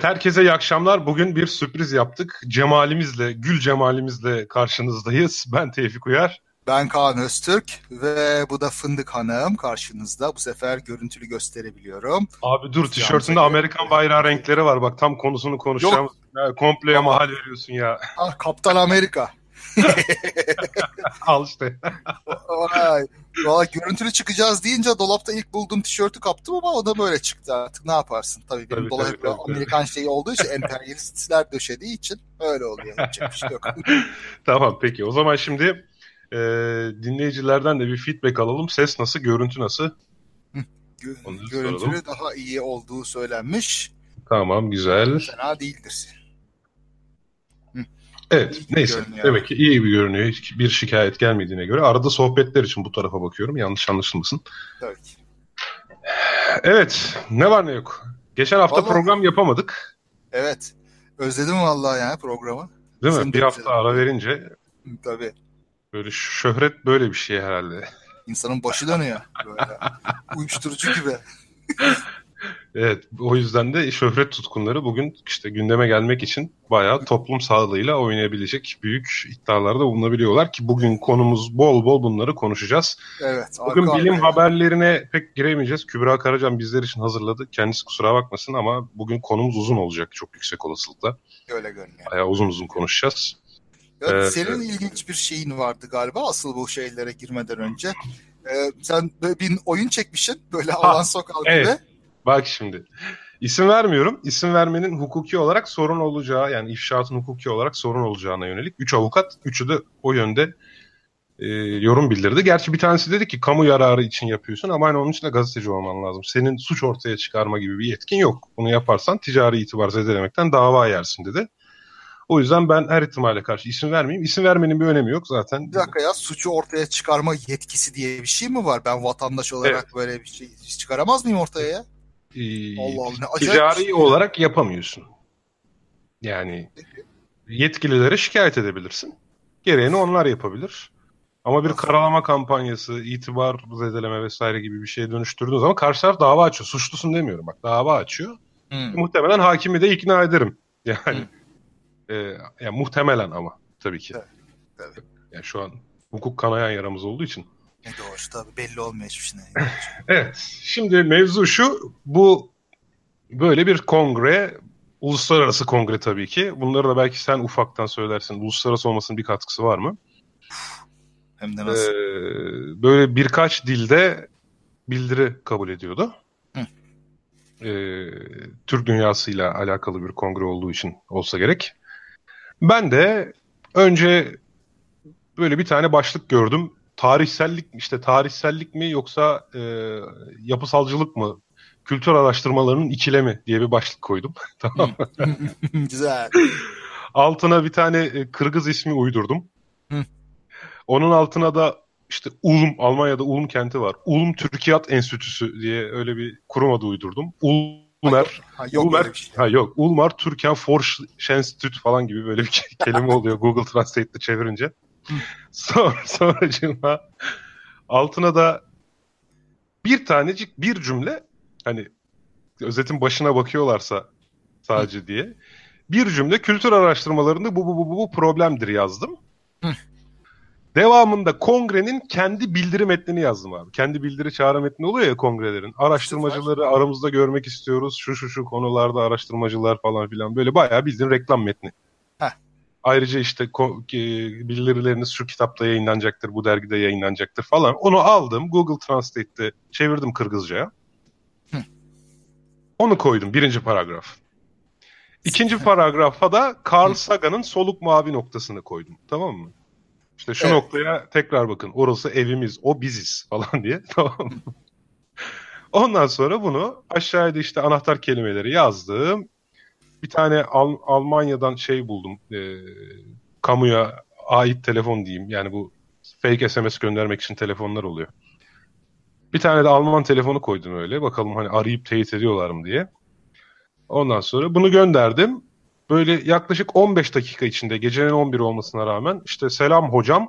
Evet herkese iyi akşamlar. Bugün bir sürpriz yaptık. Cemalimizle, gül cemalimizle karşınızdayız. Ben Tevfik Uyar. Ben Kaan Öztürk ve bu da Fındık Hanım karşınızda. Bu sefer görüntülü gösterebiliyorum. Abi dur tişörtünde Amerikan bayrağı renkleri var. Bak tam konusunu konuşacağım. Ya, kompleye Ama... mahal veriyorsun ya. Ah, Kaptan Amerika. Al işte. Vay. Valla görüntülü çıkacağız deyince dolapta ilk bulduğum tişörtü kaptım ama o da böyle çıktı artık. Ne yaparsın? Tabii benim tabii, dolap tabii, tabii, Amerikan şeyi olduğu için emperyalistler döşediği için öyle oluyor. Yapacak bir şey yok. tamam peki. O zaman şimdi e, dinleyicilerden de bir feedback alalım. Ses nasıl? Görüntü nasıl? Gö- görüntülü soralım. daha iyi olduğu söylenmiş. Tamam güzel. Fena değildir. Evet iyi neyse görünüyor. demek ki iyi bir görünüyor. Hiç bir şikayet gelmediğine göre. Arada sohbetler için bu tarafa bakıyorum. Yanlış anlaşılmasın. Evet. Evet ne var ne yok. Geçen hafta vallahi, program yapamadık. Evet. Özledim vallahi yani programı. Değil mi? Sen bir hafta ara verince. Tabii. Böyle şöhret böyle bir şey herhalde. İnsanın başı dönüyor. Böyle. Uyuşturucu gibi. Evet o yüzden de şöhret tutkunları bugün işte gündeme gelmek için bayağı toplum sağlığıyla oynayabilecek büyük iddialarda bulunabiliyorlar ki bugün konumuz bol bol bunları konuşacağız. Evet. Bugün bilim arka. haberlerine pek giremeyeceğiz. Kübra Karacan bizler için hazırladı. Kendisi kusura bakmasın ama bugün konumuz uzun olacak çok yüksek olasılıkla. Öyle görünüyor. Bayağı uzun uzun konuşacağız. Evet, ee, senin ilginç bir şeyin vardı galiba asıl bu şeylere girmeden önce. Ee, sen bir oyun çekmişsin böyle alan sokal gibi. Bak şimdi. İsim vermiyorum. İsim vermenin hukuki olarak sorun olacağı yani ifşaatın hukuki olarak sorun olacağına yönelik 3 avukat, üçü de o yönde e, yorum bildirdi. Gerçi bir tanesi dedi ki kamu yararı için yapıyorsun ama hani onun için de gazeteci olman lazım. Senin suç ortaya çıkarma gibi bir yetkin yok. Bunu yaparsan ticari itibar zedelemekten dava yersin dedi. O yüzden ben her ihtimale karşı isim vermeyeyim. İsim vermenin bir önemi yok zaten. Bir dakika ya suçu ortaya çıkarma yetkisi diye bir şey mi var? Ben vatandaş olarak evet. böyle bir şey çıkaramaz mıyım ortaya ya? E, Allah Allah, ticari şey. olarak yapamıyorsun. Yani yetkililere şikayet edebilirsin. Gereğini onlar yapabilir. Ama bir karalama kampanyası, itibar zedeleme vesaire gibi bir şeye dönüştürdüğün zaman karşı taraf dava açıyor. Suçlusun demiyorum bak dava açıyor. Hmm. Muhtemelen hakimi de ikna ederim. Yani, hmm. e, yani muhtemelen ama tabii ki. Evet, evet. Yani şu an hukuk kanayan yaramız olduğu için. Ne doğru tabii belli olmuyor hiçbir şey. evet. Şimdi mevzu şu. Bu böyle bir kongre. Uluslararası kongre tabii ki. Bunları da belki sen ufaktan söylersin. Uluslararası olmasının bir katkısı var mı? Hem de nasıl? Ee, böyle birkaç dilde bildiri kabul ediyordu. Hı. Ee, Türk dünyasıyla alakalı bir kongre olduğu için olsa gerek. Ben de önce böyle bir tane başlık gördüm tarihsellik işte tarihsellik mi yoksa e, yapısalcılık mı? Kültür araştırmalarının ikilemi diye bir başlık koydum. tamam Güzel. Altına bir tane e, Kırgız ismi uydurdum. Onun altına da işte Ulm, Almanya'da Ulm kenti var. Ulm Türkiyat Enstitüsü diye öyle bir kurum adı uydurdum. Ulmer. Ha, yok, Ulmer, şey. ha, yok. Ulmar Türkan Forschenstüt falan gibi böyle bir kelime oluyor Google Translate'de çevirince. Sonra, sonracığıma altına da bir tanecik bir cümle hani özetin başına bakıyorlarsa sadece diye bir cümle kültür araştırmalarında bu bu bu bu problemdir yazdım. Devamında kongrenin kendi bildiri metnini yazdım abi. Kendi bildiri çağrı metni oluyor ya kongrelerin. Araştırmacıları aramızda görmek istiyoruz. Şu şu şu konularda araştırmacılar falan filan. Böyle bayağı bildiğin reklam metni. Ayrıca işte bildirileriniz şu kitapta yayınlanacaktır, bu dergide yayınlanacaktır falan. Onu aldım, Google Translate'te çevirdim Kırgızca'ya. Onu koydum birinci paragraf. İkinci paragrafa da Carl Sagan'ın soluk mavi noktasını koydum. Tamam mı? İşte şu evet. noktaya tekrar bakın. Orası evimiz, o biziz falan diye. Tamam mı? Ondan sonra bunu aşağıda işte anahtar kelimeleri yazdım bir tane Al- Almanya'dan şey buldum. E, kamuya ait telefon diyeyim. Yani bu fake SMS göndermek için telefonlar oluyor. Bir tane de Alman telefonu koydum öyle. Bakalım hani arayıp teyit ediyorlar mı diye. Ondan sonra bunu gönderdim. Böyle yaklaşık 15 dakika içinde gecenin 11 olmasına rağmen işte selam hocam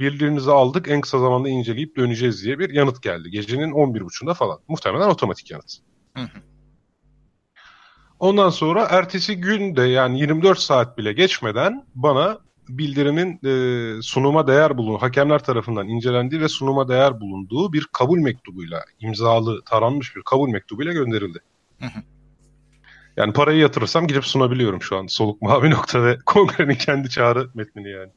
birilerinizi aldık en kısa zamanda inceleyip döneceğiz diye bir yanıt geldi. Gecenin 11.30'unda falan. Muhtemelen otomatik yanıt. Hı hı. Ondan sonra ertesi gün de yani 24 saat bile geçmeden bana bildirimin e, sunuma değer bulunduğu, hakemler tarafından incelendiği ve sunuma değer bulunduğu bir kabul mektubuyla, imzalı, taranmış bir kabul mektubuyla gönderildi. Hı hı. Yani parayı yatırırsam gidip sunabiliyorum şu an soluk mavi nokta ve kongrenin kendi çağrı metnini yani.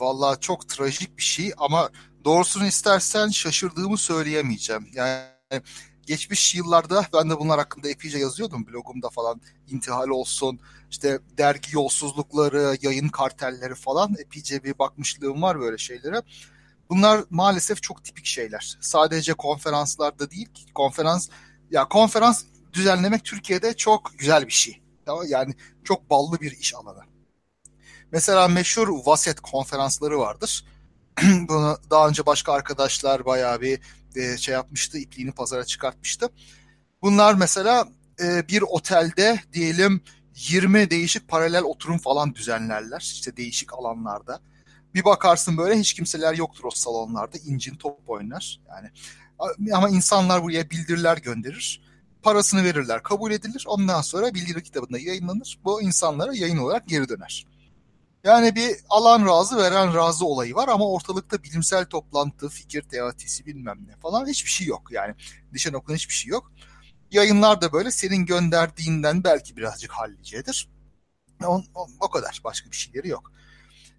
Vallahi çok trajik bir şey ama doğrusunu istersen şaşırdığımı söyleyemeyeceğim. Yani geçmiş yıllarda ben de bunlar hakkında epeyce yazıyordum blogumda falan. İntihal olsun, işte dergi yolsuzlukları, yayın kartelleri falan epeyce bir bakmışlığım var böyle şeylere. Bunlar maalesef çok tipik şeyler. Sadece konferanslarda değil ki konferans ya konferans düzenlemek Türkiye'de çok güzel bir şey. Yani çok ballı bir iş alanı. Mesela meşhur Vaset konferansları vardır. Bunu daha önce başka arkadaşlar bayağı bir e, şey yapmıştı, ipliğini pazara çıkartmıştı. Bunlar mesela e, bir otelde diyelim 20 değişik paralel oturum falan düzenlerler. işte değişik alanlarda. Bir bakarsın böyle hiç kimseler yoktur o salonlarda. incin top oynar. Yani ama insanlar buraya bildiriler gönderir. Parasını verirler, kabul edilir. Ondan sonra bildiri kitabında yayınlanır. Bu insanlara yayın olarak geri döner. Yani bir alan razı veren razı olayı var ama ortalıkta bilimsel toplantı, fikir teatisi bilmem ne falan hiçbir şey yok. Yani dışarı okunan hiçbir şey yok. Yayınlar da böyle senin gönderdiğinden belki birazcık hallicedir. O, o, o kadar başka bir şeyleri yok.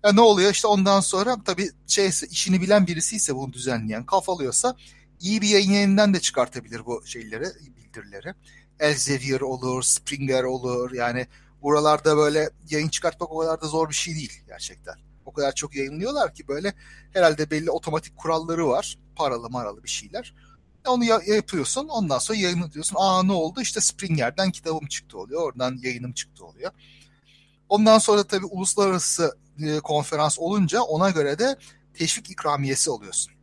Ya ne oluyor işte ondan sonra tabii şeyse işini bilen birisi ise bunu düzenleyen kafalıyorsa iyi bir yayın yayından da çıkartabilir bu şeyleri, bildirileri. Elsevier olur, Springer olur yani buralarda böyle yayın çıkartmak o kadar da zor bir şey değil gerçekten. O kadar çok yayınlıyorlar ki böyle herhalde belli otomatik kuralları var. Paralı maralı bir şeyler. Onu yapıyorsun ondan sonra yayını diyorsun. Aa ne oldu işte Springer'den kitabım çıktı oluyor. Oradan yayınım çıktı oluyor. Ondan sonra tabii uluslararası e, konferans olunca ona göre de teşvik ikramiyesi alıyorsun.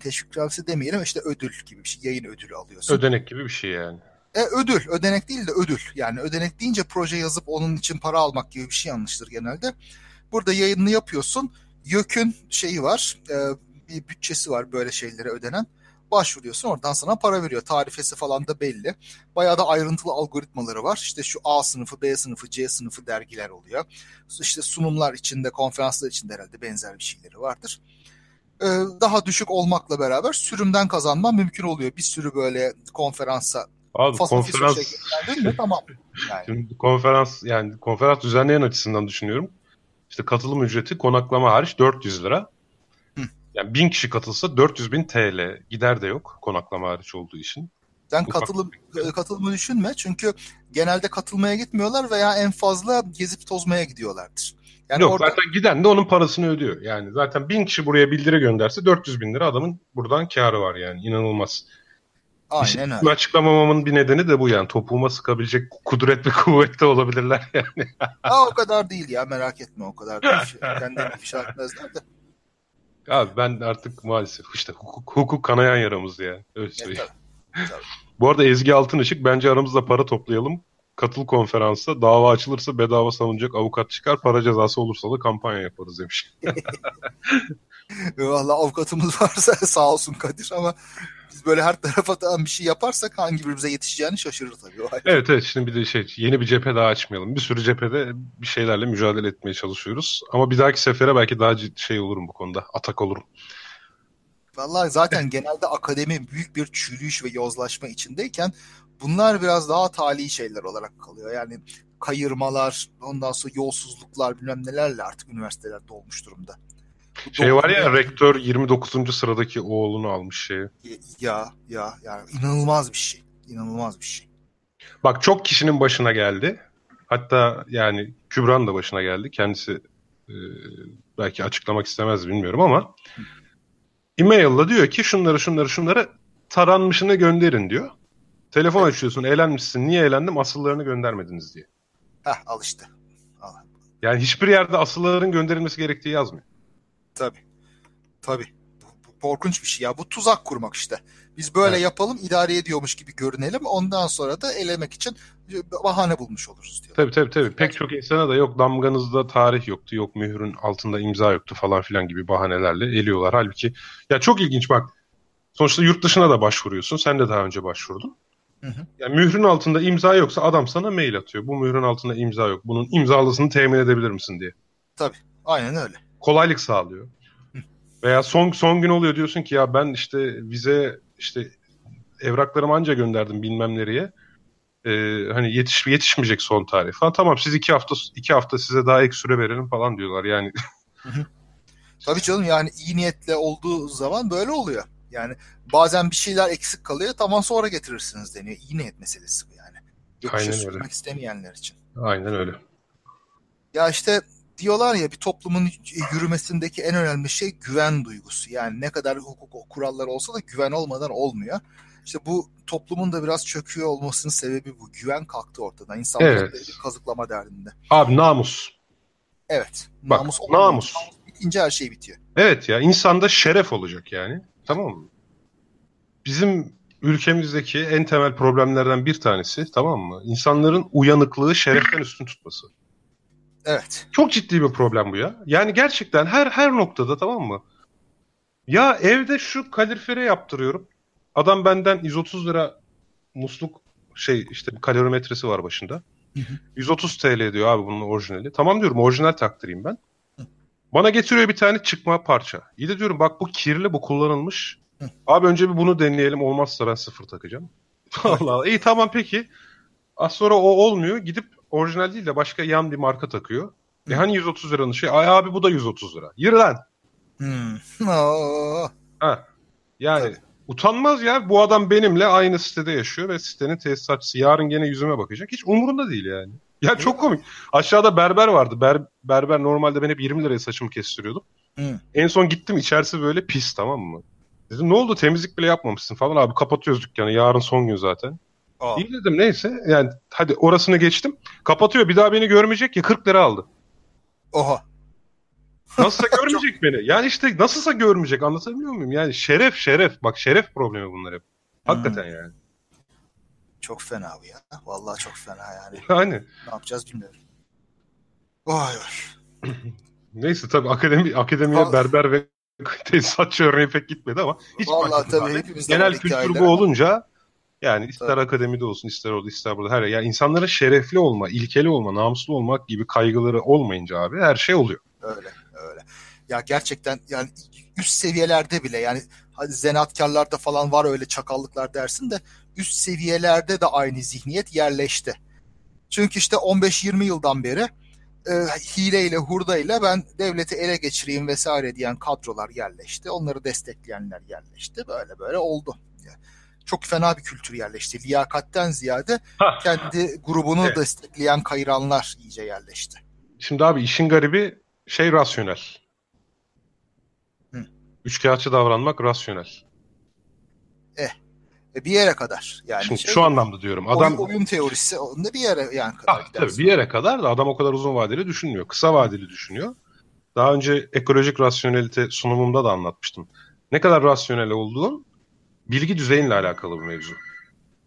Teşvik ikramiyesi demeyelim işte ödül gibi bir şey. Yayın ödülü alıyorsun. Ödenek gibi bir şey yani. E, ödül. Ödenek değil de ödül. Yani ödenek deyince proje yazıp onun için para almak gibi bir şey yanlıştır genelde. Burada yayını yapıyorsun. YÖK'ün şeyi var. E, bir bütçesi var böyle şeylere ödenen. Başvuruyorsun oradan sana para veriyor. Tarifesi falan da belli. Bayağı da ayrıntılı algoritmaları var. İşte şu A sınıfı, B sınıfı, C sınıfı dergiler oluyor. İşte sunumlar içinde, konferanslar içinde herhalde benzer bir şeyleri vardır e, daha düşük olmakla beraber sürümden kazanma mümkün oluyor. Bir sürü böyle konferansa Abi konferans mi? tamam. Yani. Şimdi konferans yani konferans düzenleyen açısından düşünüyorum. İşte katılım ücreti konaklama hariç 400 lira. Hı. Yani 1000 kişi katılsa 400 bin TL. Gider de yok konaklama hariç olduğu için. Sen katılım e, katılımı düşünme çünkü genelde katılmaya gitmiyorlar veya en fazla gezip tozmaya gidiyorlardır. Yani Yok orada... zaten giden de onun parasını ödüyor. Yani zaten bin kişi buraya bildiri gönderse 400 bin lira adamın buradan karı var yani inanılmaz. Aynen öyle. Açıklamamamın bir nedeni de bu yani. Topuğuma sıkabilecek kudret ve kuvvette olabilirler yani. Aa, o kadar değil ya merak etme o kadar. Kendilerini ifşa etmezler de. Abi ben artık maalesef işte hukuk, hukuk kanayan yaramız ya. Öyle söyleyeyim. E, tabii, tabii. Bu arada Ezgi Altınışık bence aramızda para toplayalım. Katıl konferansa dava açılırsa bedava savunacak avukat çıkar. Para cezası olursa da kampanya yaparız demiş. Valla avukatımız varsa sağ olsun Kadir ama böyle her tarafa da bir şey yaparsak hangi birimize yetişeceğini şaşırır tabii. O evet evet şimdi bir de şey yeni bir cephe daha açmayalım. Bir sürü cephede bir şeylerle mücadele etmeye çalışıyoruz. Ama bir dahaki sefere belki daha şey olurum bu konuda. Atak olurum. Vallahi zaten genelde akademi büyük bir çürüyüş ve yozlaşma içindeyken bunlar biraz daha tali şeyler olarak kalıyor. Yani kayırmalar, ondan sonra yolsuzluklar bilmem nelerle artık üniversiteler dolmuş durumda. Şey var ya rektör 29. sıradaki oğlunu almış şeyi. Ya ya yani inanılmaz bir şey. İnanılmaz bir şey. Bak çok kişinin başına geldi. Hatta yani Kübran da başına geldi. Kendisi e, belki açıklamak istemez bilmiyorum ama e-mail'la diyor ki şunları şunları şunları taranmışını gönderin diyor. Telefon evet. açıyorsun eğlenmişsin. Niye eğlendim? Asıllarını göndermediniz diye. Heh al işte. Al. Yani hiçbir yerde asılların gönderilmesi gerektiği yazmıyor. Tabii. Tabii. Bu, bu korkunç bir şey ya. Bu tuzak kurmak işte. Biz böyle evet. yapalım, idare ediyormuş gibi görünelim. Ondan sonra da elemek için bahane bulmuş oluruz diyor. Tabii tabii tabii. Pek çok insana da yok damganızda tarih yoktu, yok mührün altında imza yoktu falan filan gibi bahanelerle eliyorlar. Halbuki ya çok ilginç bak. Sonuçta yurt dışına da başvuruyorsun. Sen de daha önce başvurdun. Hı hı. Yani mührün altında imza yoksa adam sana mail atıyor. Bu mührün altında imza yok. Bunun imzalısını temin edebilir misin diye. Tabii. Aynen öyle. Kolaylık sağlıyor. Veya son son gün oluyor diyorsun ki ya ben işte vize işte evraklarımı anca gönderdim bilmem nereye. Ee, hani yetiş yetişmeyecek son tarih falan. Tamam siz iki hafta iki hafta size daha ek süre verelim falan diyorlar yani. Tabii canım yani iyi niyetle olduğu zaman böyle oluyor. Yani bazen bir şeyler eksik kalıyor tamam sonra getirirsiniz deniyor. İyi niyet meselesi bu yani. Yokuşa Aynen öyle. istemeyenler için. Aynen öyle. Ya işte diyorlar ya bir toplumun yürümesindeki en önemli şey güven duygusu. Yani ne kadar hukuk kuralları olsa da güven olmadan olmuyor. İşte bu toplumun da biraz çöküyor olmasının sebebi bu. Güven kalktı ortadan. İnsanlar Evet. kazıklama derdinde. Abi namus. Evet. Bak, namus, olmuyor. namus. bitince her şey bitiyor. Evet ya insanda şeref olacak yani. Tamam mı? Bizim ülkemizdeki en temel problemlerden bir tanesi tamam mı? İnsanların uyanıklığı şereften üstün tutması. Evet. Çok ciddi bir problem bu ya. Yani gerçekten her her noktada tamam mı? Ya evde şu kalorifere yaptırıyorum. Adam benden 130 lira musluk şey işte bir kalorimetresi var başında. Hı hı. 130 TL diyor abi bunun orijinali. Tamam diyorum orijinal taktırayım ben. Bana getiriyor bir tane çıkma parça. İyi de diyorum bak bu kirli bu kullanılmış. Abi önce bir bunu deneyelim olmazsa ben sıfır takacağım. Allah Allah. İyi tamam peki. Az sonra o olmuyor. Gidip orijinal değil de başka yan bir marka takıyor. E hani 130 liranın şey? Ay abi bu da 130 lira. Yürü lan. Hmm. Oo. Ha. Yani Tabii. utanmaz ya. Bu adam benimle aynı sitede yaşıyor ve sitenin tesisatçısı. Yarın gene yüzüme bakacak. Hiç umurunda değil yani. Ya çok komik. Aşağıda berber vardı. Ber, berber normalde ben hep 20 liraya saçımı kestiriyordum. Hı. En son gittim içerisi böyle pis tamam mı? Dedim ne oldu temizlik bile yapmamışsın falan. Abi kapatıyoruz dükkanı. Yarın son gün zaten. Aa. İyi dedim neyse. Yani hadi orasını geçtim. Kapatıyor. Bir daha beni görmeyecek ya 40 lira aldı. Oha. Nasılsa görmeyecek beni. Yani işte nasılsa görmeyecek anlatabiliyor muyum? Yani şeref şeref. Bak şeref problemi bunlar hep. Hakikaten yani. Çok fena bu ya. Vallahi çok fena yani. Yani Ne yapacağız bilmiyorum. Oy oy. neyse tabii akademi akademiye Vallahi- berber ve tesisatçı örneği pek gitmedi ama hiç Vallahi tabii hepimizde Genel kültür bu olunca yani ister Tabii. akademide olsun ister orada ister burada her yer. Yani insanların şerefli olma, ilkeli olma, namuslu olmak gibi kaygıları olmayınca abi her şey oluyor. Öyle öyle. Ya gerçekten yani üst seviyelerde bile yani hadi zanaatkarlarda falan var öyle çakallıklar dersin de üst seviyelerde de aynı zihniyet yerleşti. Çünkü işte 15-20 yıldan beri e, hileyle hurdayla ben devleti ele geçireyim vesaire diyen kadrolar yerleşti. Onları destekleyenler yerleşti. Böyle böyle oldu. Yani çok fena bir kültür yerleşti. Liyakatten ziyade Hah. kendi grubunu Evet. destekleyen kayranlar iyice yerleşti. Şimdi abi işin garibi şey rasyonel. Hı. Üçkağıtçı davranmak rasyonel. E, bir yere kadar. Yani Şimdi şey, şu anlamda diyorum. Adam oyun, oyun teorisi onda bir yere yani kadar Ah, tabii bir yere kadar da adam o kadar uzun vadeli düşünmüyor. Kısa vadeli düşünüyor. Daha önce ekolojik rasyonelite sunumumda da anlatmıştım. Ne kadar rasyonel olduğun bilgi düzeyinle alakalı bir mevzu.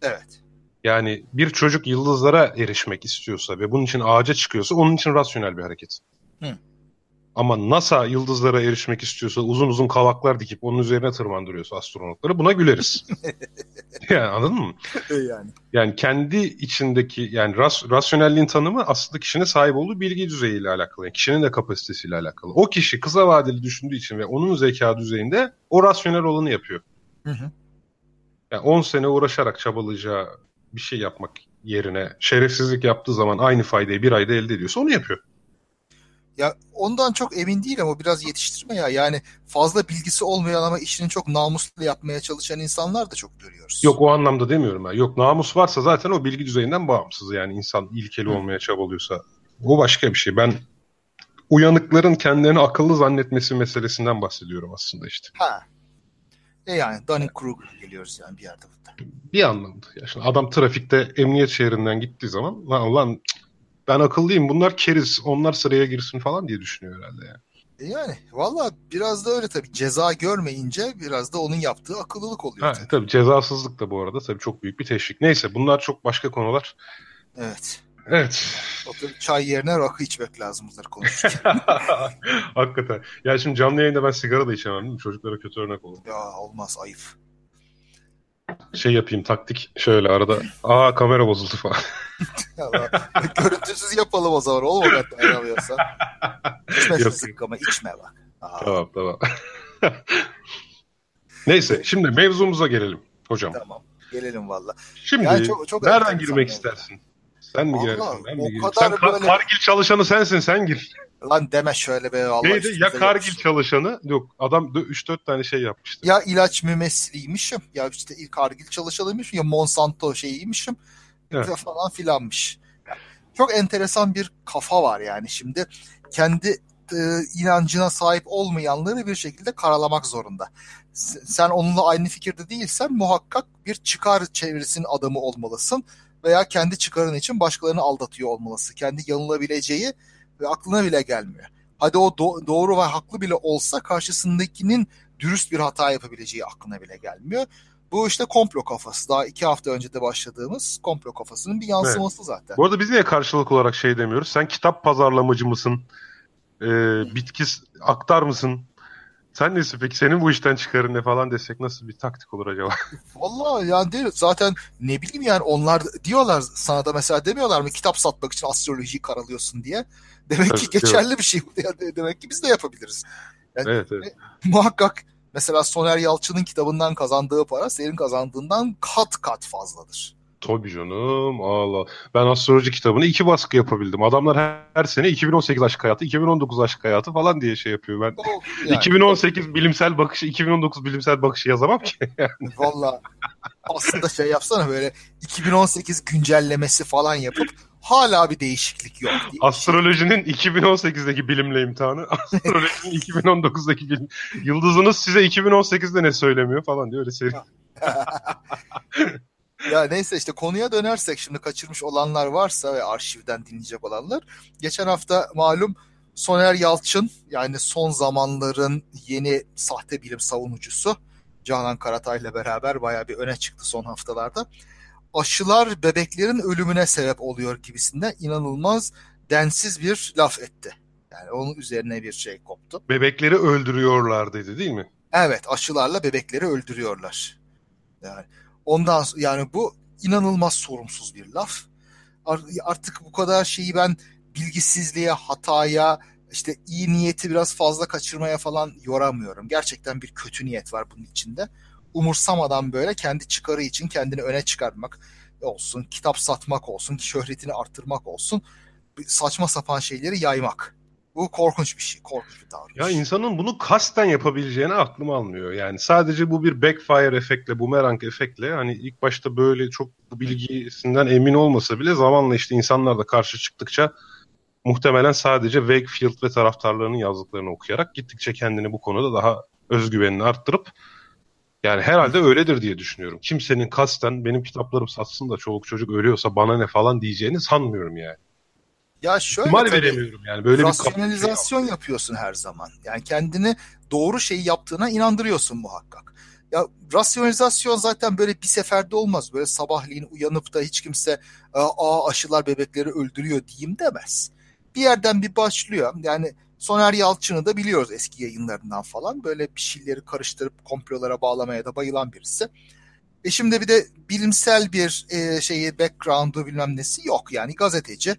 Evet. Yani bir çocuk yıldızlara erişmek istiyorsa ve bunun için ağaca çıkıyorsa onun için rasyonel bir hareket. Hı. Ama NASA yıldızlara erişmek istiyorsa uzun uzun kavaklar dikip onun üzerine tırmandırıyorsa astronotları buna güleriz. yani anladın mı? yani. Yani kendi içindeki yani ras, rasyonelliğin tanımı aslında kişinin sahip olduğu bilgi düzeyiyle alakalı. Yani kişinin de kapasitesiyle alakalı. O kişi kısa vadeli düşündüğü için ve onun zeka düzeyinde o rasyonel olanı yapıyor. Hı hı. Yani 10 sene uğraşarak çabalayacağı bir şey yapmak yerine şerefsizlik yaptığı zaman aynı faydayı bir ayda elde ediyorsa onu yapıyor. Ya ondan çok emin değil ama biraz yetiştirme ya. Yani fazla bilgisi olmayan ama işini çok namuslu yapmaya çalışan insanlar da çok görüyoruz. Yok o anlamda demiyorum ben. Yok namus varsa zaten o bilgi düzeyinden bağımsız. Yani insan ilkeli Hı. olmaya çabalıyorsa. O başka bir şey. Ben uyanıkların kendilerini akıllı zannetmesi meselesinden bahsediyorum aslında işte. Ha. E yani Dunning-Kruger geliyoruz yani bir yerde burada. Bir anlamda. Ya şimdi adam trafikte emniyet şehrinden gittiği zaman lan lan ben akıllıyım bunlar keriz onlar sıraya girsin falan diye düşünüyor herhalde yani. E yani valla biraz da öyle tabii. Ceza görmeyince biraz da onun yaptığı akıllılık oluyor Ha, tabii. tabii cezasızlık da bu arada tabii çok büyük bir teşvik. Neyse bunlar çok başka konular. Evet. Evet. Oturup çay yerine rakı içmek lazım bunları konuşurken. Hakikaten. Ya şimdi canlı yayında ben sigara da içemem değil mi? Çocuklara kötü örnek olur. ya olmaz ayıp. şey yapayım taktik şöyle arada. Aa kamera bozuldu falan. Görüntüsüz yapalım o zaman oğlum o kadar dayanamıyorsan. İçme şu zıkkımı içme bak. Aa. Tamam tamam. Neyse şimdi mevzumuza gelelim hocam. Tamam gelelim valla. Şimdi yani çok, çok nereden girmek istersin? Sen mi girersin? Ben mi gireyim? Sen böyle... Kargil çalışanı sensin sen gir. Lan deme şöyle be Allah Neydi? Ya Kargil yapmıştım. çalışanı yok adam 3-4 tane şey yapmıştı. Ya ilaç mümessiliymişim ya işte ilk Kargil çalışanıymışım ya Monsanto şeyiymişim evet. falan filanmış. Çok enteresan bir kafa var yani şimdi kendi e, inancına sahip olmayanları bir şekilde karalamak zorunda. Sen onunla aynı fikirde değilsen muhakkak bir çıkar çevresinin adamı olmalısın veya kendi çıkarın için başkalarını aldatıyor olmalısın. Kendi yanılabileceği ve aklına bile gelmiyor. Hadi o do- doğru ve haklı bile olsa karşısındakinin dürüst bir hata yapabileceği aklına bile gelmiyor. Bu işte komplo kafası. Daha iki hafta önce de başladığımız komplo kafasının bir yansıması evet. zaten. Bu arada biz niye karşılık olarak şey demiyoruz? Sen kitap pazarlamacı mısın? Ee, bitki aktar mısın? Sen nesin peki? Senin bu işten çıkarın ne falan desek nasıl bir taktik olur acaba? Vallahi yani değil. Zaten ne bileyim yani onlar diyorlar sana da mesela demiyorlar mı kitap satmak için astrolojiyi karalıyorsun diye. Demek Tabii, ki geçerli yok. bir şey. Demek ki biz de yapabiliriz. Yani, evet, evet. Muhakkak mesela Soner Yalçın'ın kitabından kazandığı para senin kazandığından kat kat fazladır. Tabii canım. Allah. Ben astroloji kitabını iki baskı yapabildim. Adamlar her, her sene 2018 aşk hayatı, 2019 aşk hayatı falan diye şey yapıyor. Ben oh, yani. 2018 bilimsel bakışı, 2019 bilimsel bakışı yazamam ki. Valla aslında şey yapsana böyle 2018 güncellemesi falan yapıp hala bir değişiklik yok. Diye. Astrolojinin 2018'deki bilimle imtihanı, astrolojinin 2019'daki bilim. Yıldızınız size 2018'de ne söylemiyor falan diyor öyle şey. ya neyse işte konuya dönersek şimdi kaçırmış olanlar varsa ve arşivden dinleyecek olanlar. Geçen hafta malum Soner Yalçın yani son zamanların yeni sahte bilim savunucusu Canan Karatay'la beraber baya bir öne çıktı son haftalarda. Aşılar bebeklerin ölümüne sebep oluyor gibisinden inanılmaz densiz bir laf etti. Yani onun üzerine bir şey koptu. Bebekleri öldürüyorlar dedi değil mi? Evet aşılarla bebekleri öldürüyorlar. Yani Ondan yani bu inanılmaz sorumsuz bir laf. Artık bu kadar şeyi ben bilgisizliğe, hataya, işte iyi niyeti biraz fazla kaçırmaya falan yoramıyorum. Gerçekten bir kötü niyet var bunun içinde. Umursamadan böyle kendi çıkarı için kendini öne çıkarmak olsun, kitap satmak olsun, şöhretini arttırmak olsun, saçma sapan şeyleri yaymak. Bu korkunç bir şey. Korkunç bir davranış. Ya insanın bunu kasten yapabileceğini aklım almıyor. Yani sadece bu bir backfire efektle, boomerang efektle hani ilk başta böyle çok bu bilgisinden emin olmasa bile zamanla işte insanlar da karşı çıktıkça muhtemelen sadece Wakefield ve taraftarlarının yazdıklarını okuyarak gittikçe kendini bu konuda daha özgüvenini arttırıp yani herhalde öyledir diye düşünüyorum. Kimsenin kasten benim kitaplarım satsın da çoluk çocuk ölüyorsa bana ne falan diyeceğini sanmıyorum yani. Ya şöyle İhtimal tabii, veremiyorum yani. Böyle rasyonalizasyon bir yapıyorsun her zaman. Yani kendini doğru şeyi yaptığına inandırıyorsun muhakkak. Ya rasyonalizasyon zaten böyle bir seferde olmaz. Böyle sabahleyin uyanıp da hiç kimse aa aşılar bebekleri öldürüyor diyeyim demez. Bir yerden bir başlıyor. Yani Soner Yalçın'ı da biliyoruz eski yayınlarından falan. Böyle bir şeyleri karıştırıp komplolara bağlamaya da bayılan birisi. E şimdi bir de bilimsel bir e, şeyi background'u bilmem nesi yok. Yani gazeteci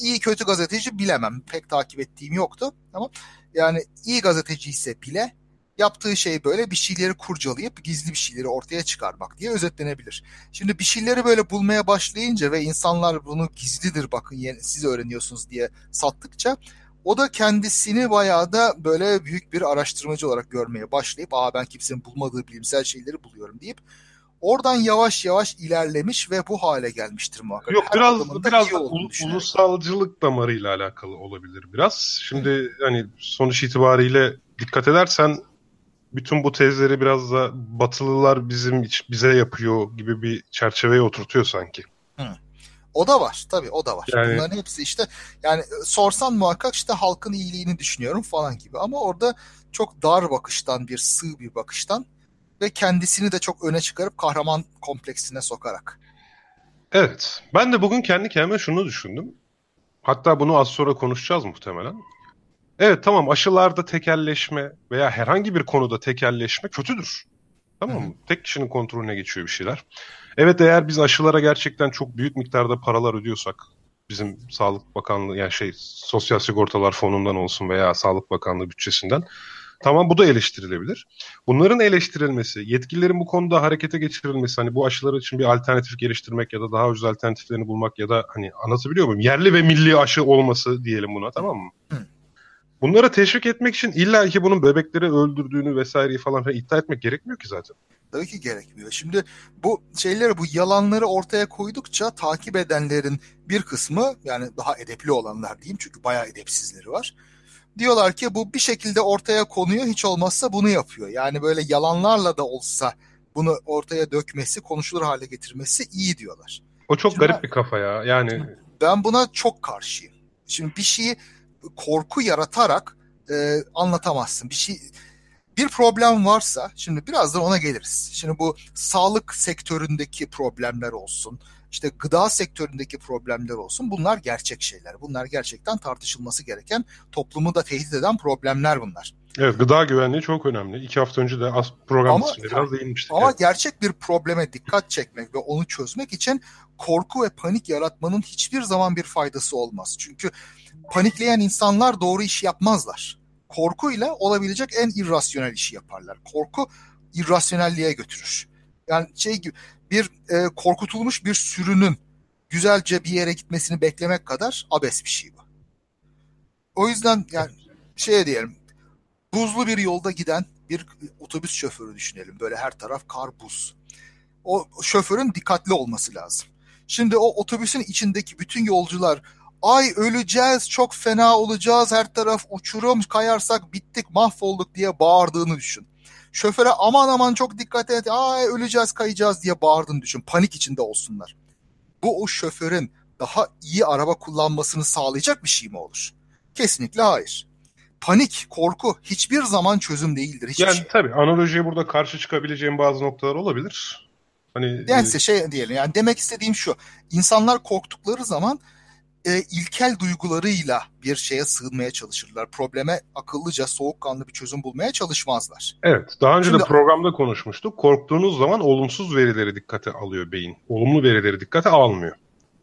iyi kötü gazeteci bilemem. Pek takip ettiğim yoktu. Ama yani iyi gazeteci ise bile yaptığı şey böyle bir şeyleri kurcalayıp gizli bir şeyleri ortaya çıkarmak diye özetlenebilir. Şimdi bir şeyleri böyle bulmaya başlayınca ve insanlar bunu gizlidir bakın siz öğreniyorsunuz diye sattıkça o da kendisini bayağı da böyle büyük bir araştırmacı olarak görmeye başlayıp aa ben kimsenin bulmadığı bilimsel şeyleri buluyorum deyip Oradan yavaş yavaş ilerlemiş ve bu hale gelmiştir muhakkak. Yok Her biraz biraz da ulusalcılık damarıyla alakalı olabilir biraz. Şimdi hani sonuç itibariyle dikkat edersen bütün bu tezleri biraz da batılılar bizim bize yapıyor gibi bir çerçeveye oturtuyor sanki. Hı. O da var tabii o da var. Yani... Bunların hepsi işte yani sorsan muhakkak işte halkın iyiliğini düşünüyorum falan gibi ama orada çok dar bakıştan bir sığ bir bakıştan ve kendisini de çok öne çıkarıp kahraman kompleksine sokarak. Evet. Ben de bugün kendi kendime şunu düşündüm. Hatta bunu az sonra konuşacağız muhtemelen. Evet tamam aşılarda tekelleşme veya herhangi bir konuda tekelleşme kötüdür. Tamam mı? Tek kişinin kontrolüne geçiyor bir şeyler. Evet eğer biz aşılara gerçekten çok büyük miktarda paralar ödüyorsak bizim Sağlık Bakanlığı yani şey Sosyal Sigortalar Fonu'ndan olsun veya Sağlık Bakanlığı bütçesinden tamam bu da eleştirilebilir. Bunların eleştirilmesi, yetkililerin bu konuda harekete geçirilmesi hani bu aşılar için bir alternatif geliştirmek ya da daha ucuz alternatiflerini bulmak ya da hani anlatabiliyor muyum? Yerli ve milli aşı olması diyelim buna tamam mı? Hı. Bunları teşvik etmek için illa ki bunun bebekleri öldürdüğünü vesaireyi falan iddia etmek gerekmiyor ki zaten. Tabii ki gerekmiyor. Şimdi bu şeyleri, bu yalanları ortaya koydukça takip edenlerin bir kısmı yani daha edepli olanlar diyeyim çünkü bayağı edepsizleri var. Diyorlar ki bu bir şekilde ortaya konuyor hiç olmazsa bunu yapıyor. Yani böyle yalanlarla da olsa bunu ortaya dökmesi, konuşulur hale getirmesi iyi diyorlar. O çok Şimdi garip ben- bir kafa ya. Yani Ben buna çok karşıyım. Şimdi bir şeyi korku yaratarak e, anlatamazsın. Bir şey bir problem varsa şimdi birazdan ona geliriz. Şimdi bu sağlık sektöründeki problemler olsun, işte gıda sektöründeki problemler olsun. Bunlar gerçek şeyler. Bunlar gerçekten tartışılması gereken, toplumu da tehdit eden problemler bunlar. evet gıda güvenliği çok önemli. İki hafta önce de az program Ama- içinde biraz değinmiştik. Ama Evet. gerçek bir probleme dikkat çekmek ve onu çözmek için korku ve panik yaratmanın hiçbir zaman bir faydası olmaz. Çünkü panikleyen insanlar doğru iş yapmazlar. Korkuyla olabilecek en irrasyonel işi yaparlar. Korku irrasyonelliğe götürür. Yani şey gibi bir e, korkutulmuş bir sürünün güzelce bir yere gitmesini beklemek kadar abes bir şey bu. O yüzden yani şey diyelim buzlu bir yolda giden bir otobüs şoförü düşünelim. Böyle her taraf kar buz. O şoförün dikkatli olması lazım. Şimdi o otobüsün içindeki bütün yolcular ay öleceğiz çok fena olacağız her taraf uçurum kayarsak bittik mahvolduk diye bağırdığını düşün. Şoföre aman aman çok dikkat et ay öleceğiz kayacağız diye bağırdığını düşün. Panik içinde olsunlar. Bu o şoförün daha iyi araba kullanmasını sağlayacak bir şey mi olur? Kesinlikle hayır. Panik, korku hiçbir zaman çözüm değildir. Hiçbir Yani şey. tabii analojiye burada karşı çıkabileceğim bazı noktalar olabilir. Hani Yani size şey diyelim yani demek istediğim şu. İnsanlar korktukları zaman e, ilkel duygularıyla bir şeye sığınmaya çalışırlar. Probleme akıllıca, soğukkanlı bir çözüm bulmaya çalışmazlar. Evet, daha önce Şimdi- de programda konuşmuştuk. Korktuğunuz zaman olumsuz verileri dikkate alıyor beyin. Olumlu verileri dikkate almıyor.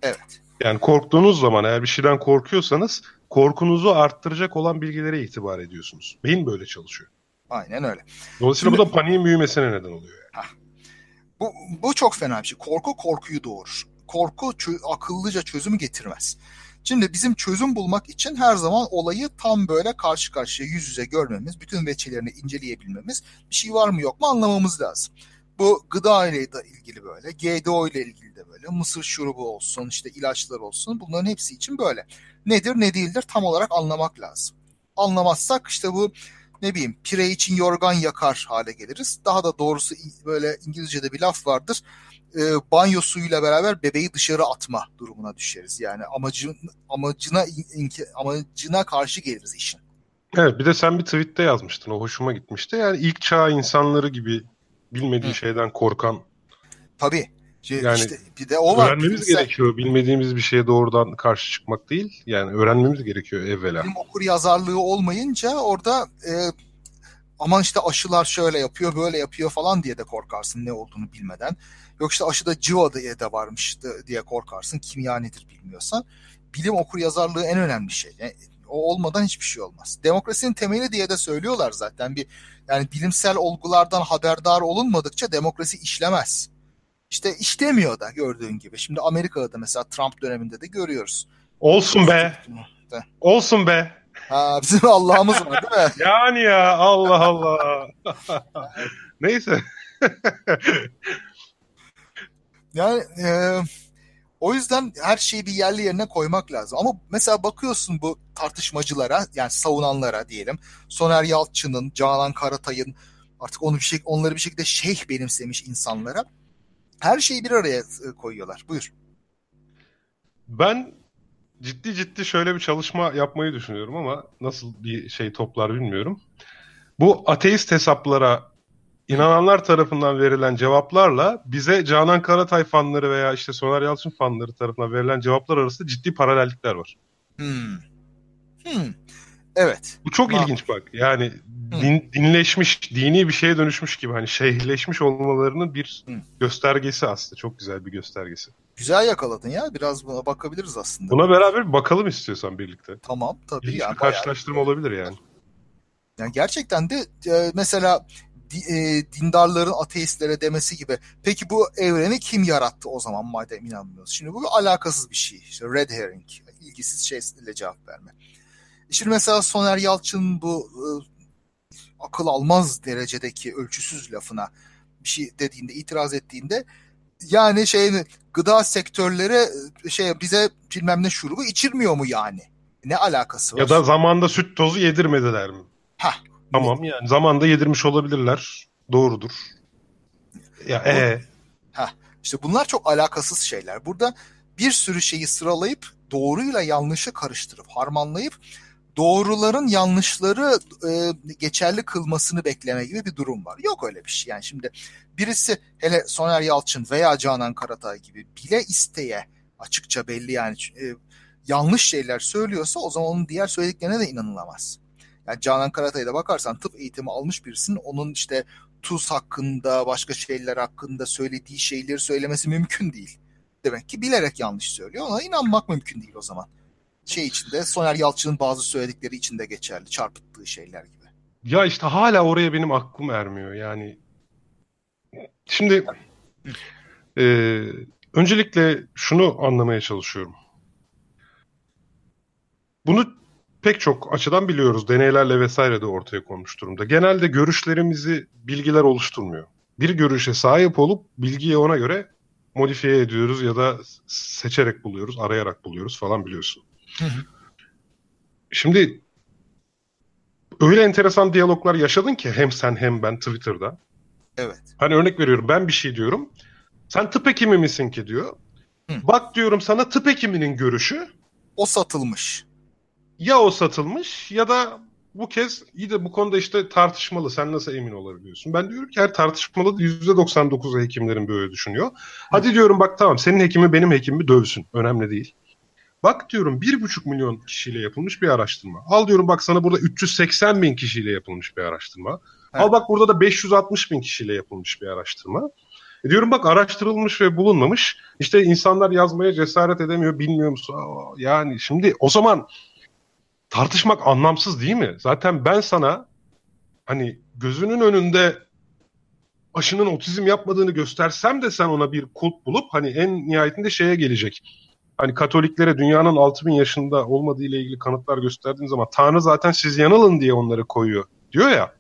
Evet. Yani korktuğunuz zaman eğer bir şeyden korkuyorsanız korkunuzu arttıracak olan bilgilere itibar ediyorsunuz. Beyin böyle çalışıyor. Aynen öyle. Dolayısıyla Şimdi- bu da paniğin büyümesine neden oluyor. Yani. Bu, bu çok fena bir şey. Korku korkuyu doğurur. Korku akıllıca çözümü getirmez. Şimdi bizim çözüm bulmak için her zaman olayı tam böyle karşı karşıya yüz yüze görmemiz, bütün veçelerini inceleyebilmemiz, bir şey var mı yok mu anlamamız lazım. Bu gıda ile ilgili böyle, GDO ile ilgili de böyle, mısır şurubu olsun, işte ilaçlar olsun bunların hepsi için böyle. Nedir ne değildir tam olarak anlamak lazım. Anlamazsak işte bu ne bileyim pire için yorgan yakar hale geliriz. Daha da doğrusu böyle İngilizce'de bir laf vardır. E, banyo suyuyla beraber bebeği dışarı atma durumuna düşeriz. Yani amacın amacına amacına karşı geliriz işin. Evet bir de sen bir tweette yazmıştın. O hoşuma gitmişti. Yani ilk çağ insanları gibi bilmediği Hı. şeyden korkan Tabii. Şey, Yani işte bir de o var. öğrenmemiz Bilimsel- gerekiyor. Bilmediğimiz bir şeye doğrudan karşı çıkmak değil. Yani öğrenmemiz gerekiyor evvela. bilim okur yazarlığı olmayınca orada e, aman işte aşılar şöyle yapıyor böyle yapıyor falan diye de korkarsın ne olduğunu bilmeden. Yok işte aşıda civa diye de varmış diye korkarsın kimya nedir bilmiyorsan. Bilim okur yazarlığı en önemli şey. Yani o olmadan hiçbir şey olmaz. Demokrasinin temeli diye de söylüyorlar zaten. Bir yani bilimsel olgulardan haberdar olunmadıkça demokrasi işlemez. İşte işlemiyor da gördüğün gibi. Şimdi Amerika'da da mesela Trump döneminde de görüyoruz. Olsun be. Olsun be. Ha, bizim Allah'ımız var değil mi? Yani ya Allah Allah. Neyse. Yani e, o yüzden her şeyi bir yerli yerine koymak lazım. Ama mesela bakıyorsun bu tartışmacılara yani savunanlara diyelim. Soner Yalçın'ın, Canan Karatay'ın artık onu bir şey onları bir şekilde şeyh benimsemiş insanlara her şeyi bir araya e, koyuyorlar. Buyur. Ben ciddi ciddi şöyle bir çalışma yapmayı düşünüyorum ama nasıl bir şey toplar bilmiyorum. Bu ateist hesaplara inananlar tarafından verilen cevaplarla bize Canan Karatay fanları veya işte Soner Yalçın fanları tarafından verilen cevaplar arasında ciddi paralellikler var. Hmm. Hmm. Evet. Bu çok Ha. ilginç bak. Yani din, dinleşmiş, dini bir şeye dönüşmüş gibi hani şeyhleşmiş olmalarının bir Hı. göstergesi aslında. Çok güzel bir göstergesi. Güzel yakaladın ya. Biraz buna bakabiliriz aslında. Buna beraber bakalım istiyorsan birlikte. Tamam tabii. İlginç yani bir bayağı- karşılaştırma olabilir yani. Yani gerçekten de e, mesela e, dindarların ateistlere demesi gibi peki bu evreni kim yarattı o zaman madem inanmıyoruz? Şimdi bu alakasız bir şey. İşte red herring. ilgisiz şeyle cevap verme. Şimdi mesela Soner Yalçın bu e, akıl almaz derecedeki ölçüsüz lafına bir şey dediğinde itiraz ettiğinde yani şey gıda sektörleri e, şey bize bilmem ne şurubu içirmiyor mu yani? Ne alakası var? Ya da zamanda süt tozu yedirmediler mi? Hah. Tamam yani zamanda yedirmiş olabilirler. Doğrudur. Ya e İşte bunlar çok alakasız şeyler. Burada bir sürü şeyi sıralayıp doğruyla yanlışı karıştırıp harmanlayıp doğruların yanlışları e, geçerli kılmasını bekleme gibi bir durum var. Yok öyle bir şey. Yani şimdi birisi hele Soner Yalçın veya Canan Karatay gibi bile isteye açıkça belli yani e, yanlış şeyler söylüyorsa o zaman onun diğer söylediklerine de inanılamaz. Yani Canan Karatay'a da bakarsan tıp eğitimi almış birisinin onun işte tuz hakkında, başka şeyler hakkında söylediği şeyleri söylemesi mümkün değil. Demek ki bilerek yanlış söylüyor. Ona inanmak mümkün değil o zaman. Şey içinde Soner Yalçın'ın bazı söyledikleri içinde geçerli. Çarpıttığı şeyler gibi. ya işte hala oraya benim aklım ermiyor yani. Şimdi e, öncelikle şunu anlamaya çalışıyorum. Bunu pek çok açıdan biliyoruz. Deneylerle vesaire de ortaya konmuş durumda. Genelde görüşlerimizi bilgiler oluşturmuyor. Bir görüşe sahip olup bilgiyi ona göre modifiye ediyoruz ya da seçerek buluyoruz, arayarak buluyoruz falan biliyorsun. Hı hı. Şimdi öyle enteresan diyaloglar yaşadın ki hem sen hem ben Twitter'da. Evet. Hani örnek veriyorum ben bir şey diyorum. Sen tıp hekimi misin ki diyor. Hı. Bak diyorum sana tıp hekiminin görüşü O satılmış. Ya o satılmış ya da bu kez iyi de bu konuda işte tartışmalı. Sen nasıl emin olabiliyorsun? Ben diyorum ki her tartışmalı %99'u hekimlerin böyle düşünüyor. Hadi diyorum bak tamam senin hekimi benim hekimimi dövsün. Önemli değil. Bak diyorum bir buçuk milyon kişiyle yapılmış bir araştırma. Al diyorum bak sana burada 380 bin kişiyle yapılmış bir araştırma. Al bak burada da 560 bin kişiyle yapılmış bir araştırma. E diyorum bak araştırılmış ve bulunmamış. İşte insanlar yazmaya cesaret edemiyor, bilmiyor musun? Aa, Yani şimdi o zaman tartışmak anlamsız değil mi? Zaten ben sana hani gözünün önünde aşının otizm yapmadığını göstersem de sen ona bir kulp bulup hani en nihayetinde şeye gelecek. Hani Katoliklere dünyanın 6000 yaşında olmadığı ile ilgili kanıtlar gösterdiğin zaman Tanrı zaten siz yanılın diye onları koyuyor diyor ya.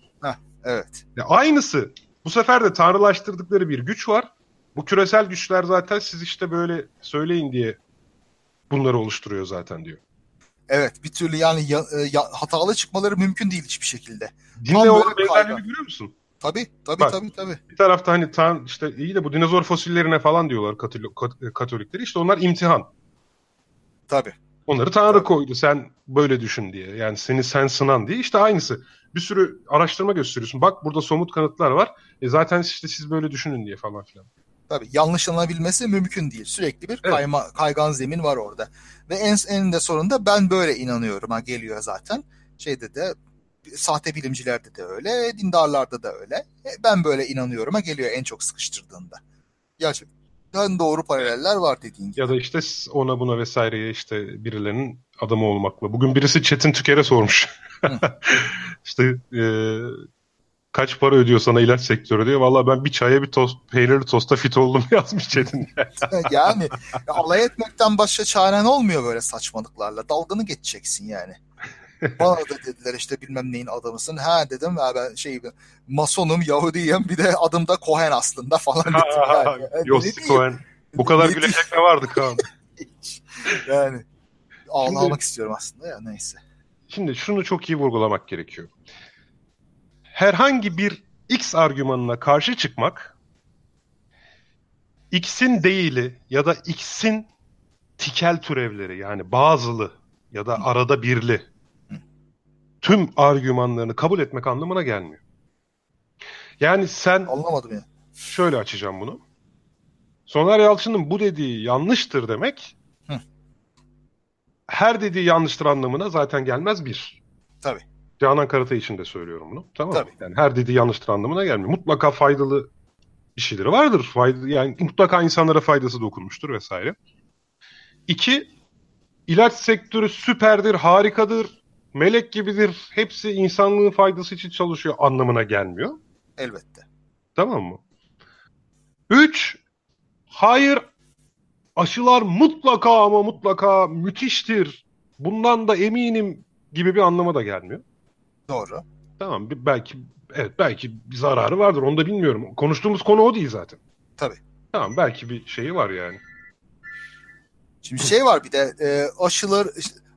Evet. Ya aynısı. Bu sefer de tanrılaştırdıkları bir güç var. Bu küresel güçler zaten siz işte böyle söyleyin diye bunları oluşturuyor zaten diyor. Evet. Bir türlü yani ya- e, ya- hatalı çıkmaları mümkün değil hiçbir şekilde. Dinle olan benzerliğini görüyor musun? Tabii. Tabii Bak. tabii tabii. Bir tarafta hani tan işte iyi de bu dinozor fosillerine falan diyorlar Katoli- Kat- Katolikleri. İşte onlar imtihan. Tabii. Onları Tanrı Tabii. koydu sen böyle düşün diye. Yani seni sen sınan diye. İşte aynısı. Bir sürü araştırma gösteriyorsun. Bak burada somut kanıtlar var. E zaten işte siz böyle düşünün diye falan filan. Tabii yanlışlanabilmesi mümkün değil. Sürekli bir Evet. kayma, kaygan zemin var orada. Ve en eninde sonunda ben böyle inanıyorum ha geliyor zaten. Şeyde de sahte bilimcilerde de öyle, dindarlarda da öyle. E, ben böyle inanıyorum ha geliyor en çok sıkıştırdığında. Gerçekten doğru paraleller var dediğin gibi. Ya da işte ona buna vesaireye işte birilerinin adamı olmakla. Bugün birisi Çetin Tüker'e sormuş. işte e, kaç para ödüyor sana ilaç sektörü diyor. Valla ben bir çaya bir tost, peynirli tosta fit oldum yazmış Çetin. yani ya alay etmekten başka çaren olmuyor böyle saçmalıklarla. Dalgını geçeceksin yani. Bana da dediler işte bilmem neyin adamısın. Ha dedim ya ben şey masonum, Yahudiyim bir de adım da Cohen aslında falan dedim. Yani, Yani ne Yossi? Cohen. Bu kadar gülecek ne vardı Kaan? Hiç. Yani ağlamak istiyorum aslında ya neyse. Şimdi şunu çok iyi vurgulamak gerekiyor. Herhangi bir X argümanına karşı çıkmak X'in değili ya da X'in tikel türevleri yani bazılı ya da arada birli tüm argümanlarını kabul etmek anlamına gelmiyor. Yani sen Anlamadım ya. şöyle açacağım bunu. Soner Yalçın'ın bu dediği yanlıştır demek Hı. her dediği yanlıştır anlamına zaten gelmez bir. Tabii. Canan Karatay için de söylüyorum bunu. Tamam? Tabii. Yani her dediği yanlıştır anlamına gelmiyor. Mutlaka faydalı bir şeyleri vardır. Fayda, yani mutlaka insanlara faydası dokunmuştur vesaire. İki, ilaç sektörü süperdir, harikadır, melek gibidir. Hepsi insanlığın faydası için çalışıyor anlamına gelmiyor. Elbette. Tamam mı? Üç, hayır aşılar mutlaka ama mutlaka müthiştir. Bundan da eminim gibi bir anlama da gelmiyor. Doğru. Tamam belki evet belki bir zararı vardır onu da bilmiyorum. Konuştuğumuz konu o değil zaten. Tabii. Tamam belki bir şeyi var yani. Şimdi şey var bir de e, aşılar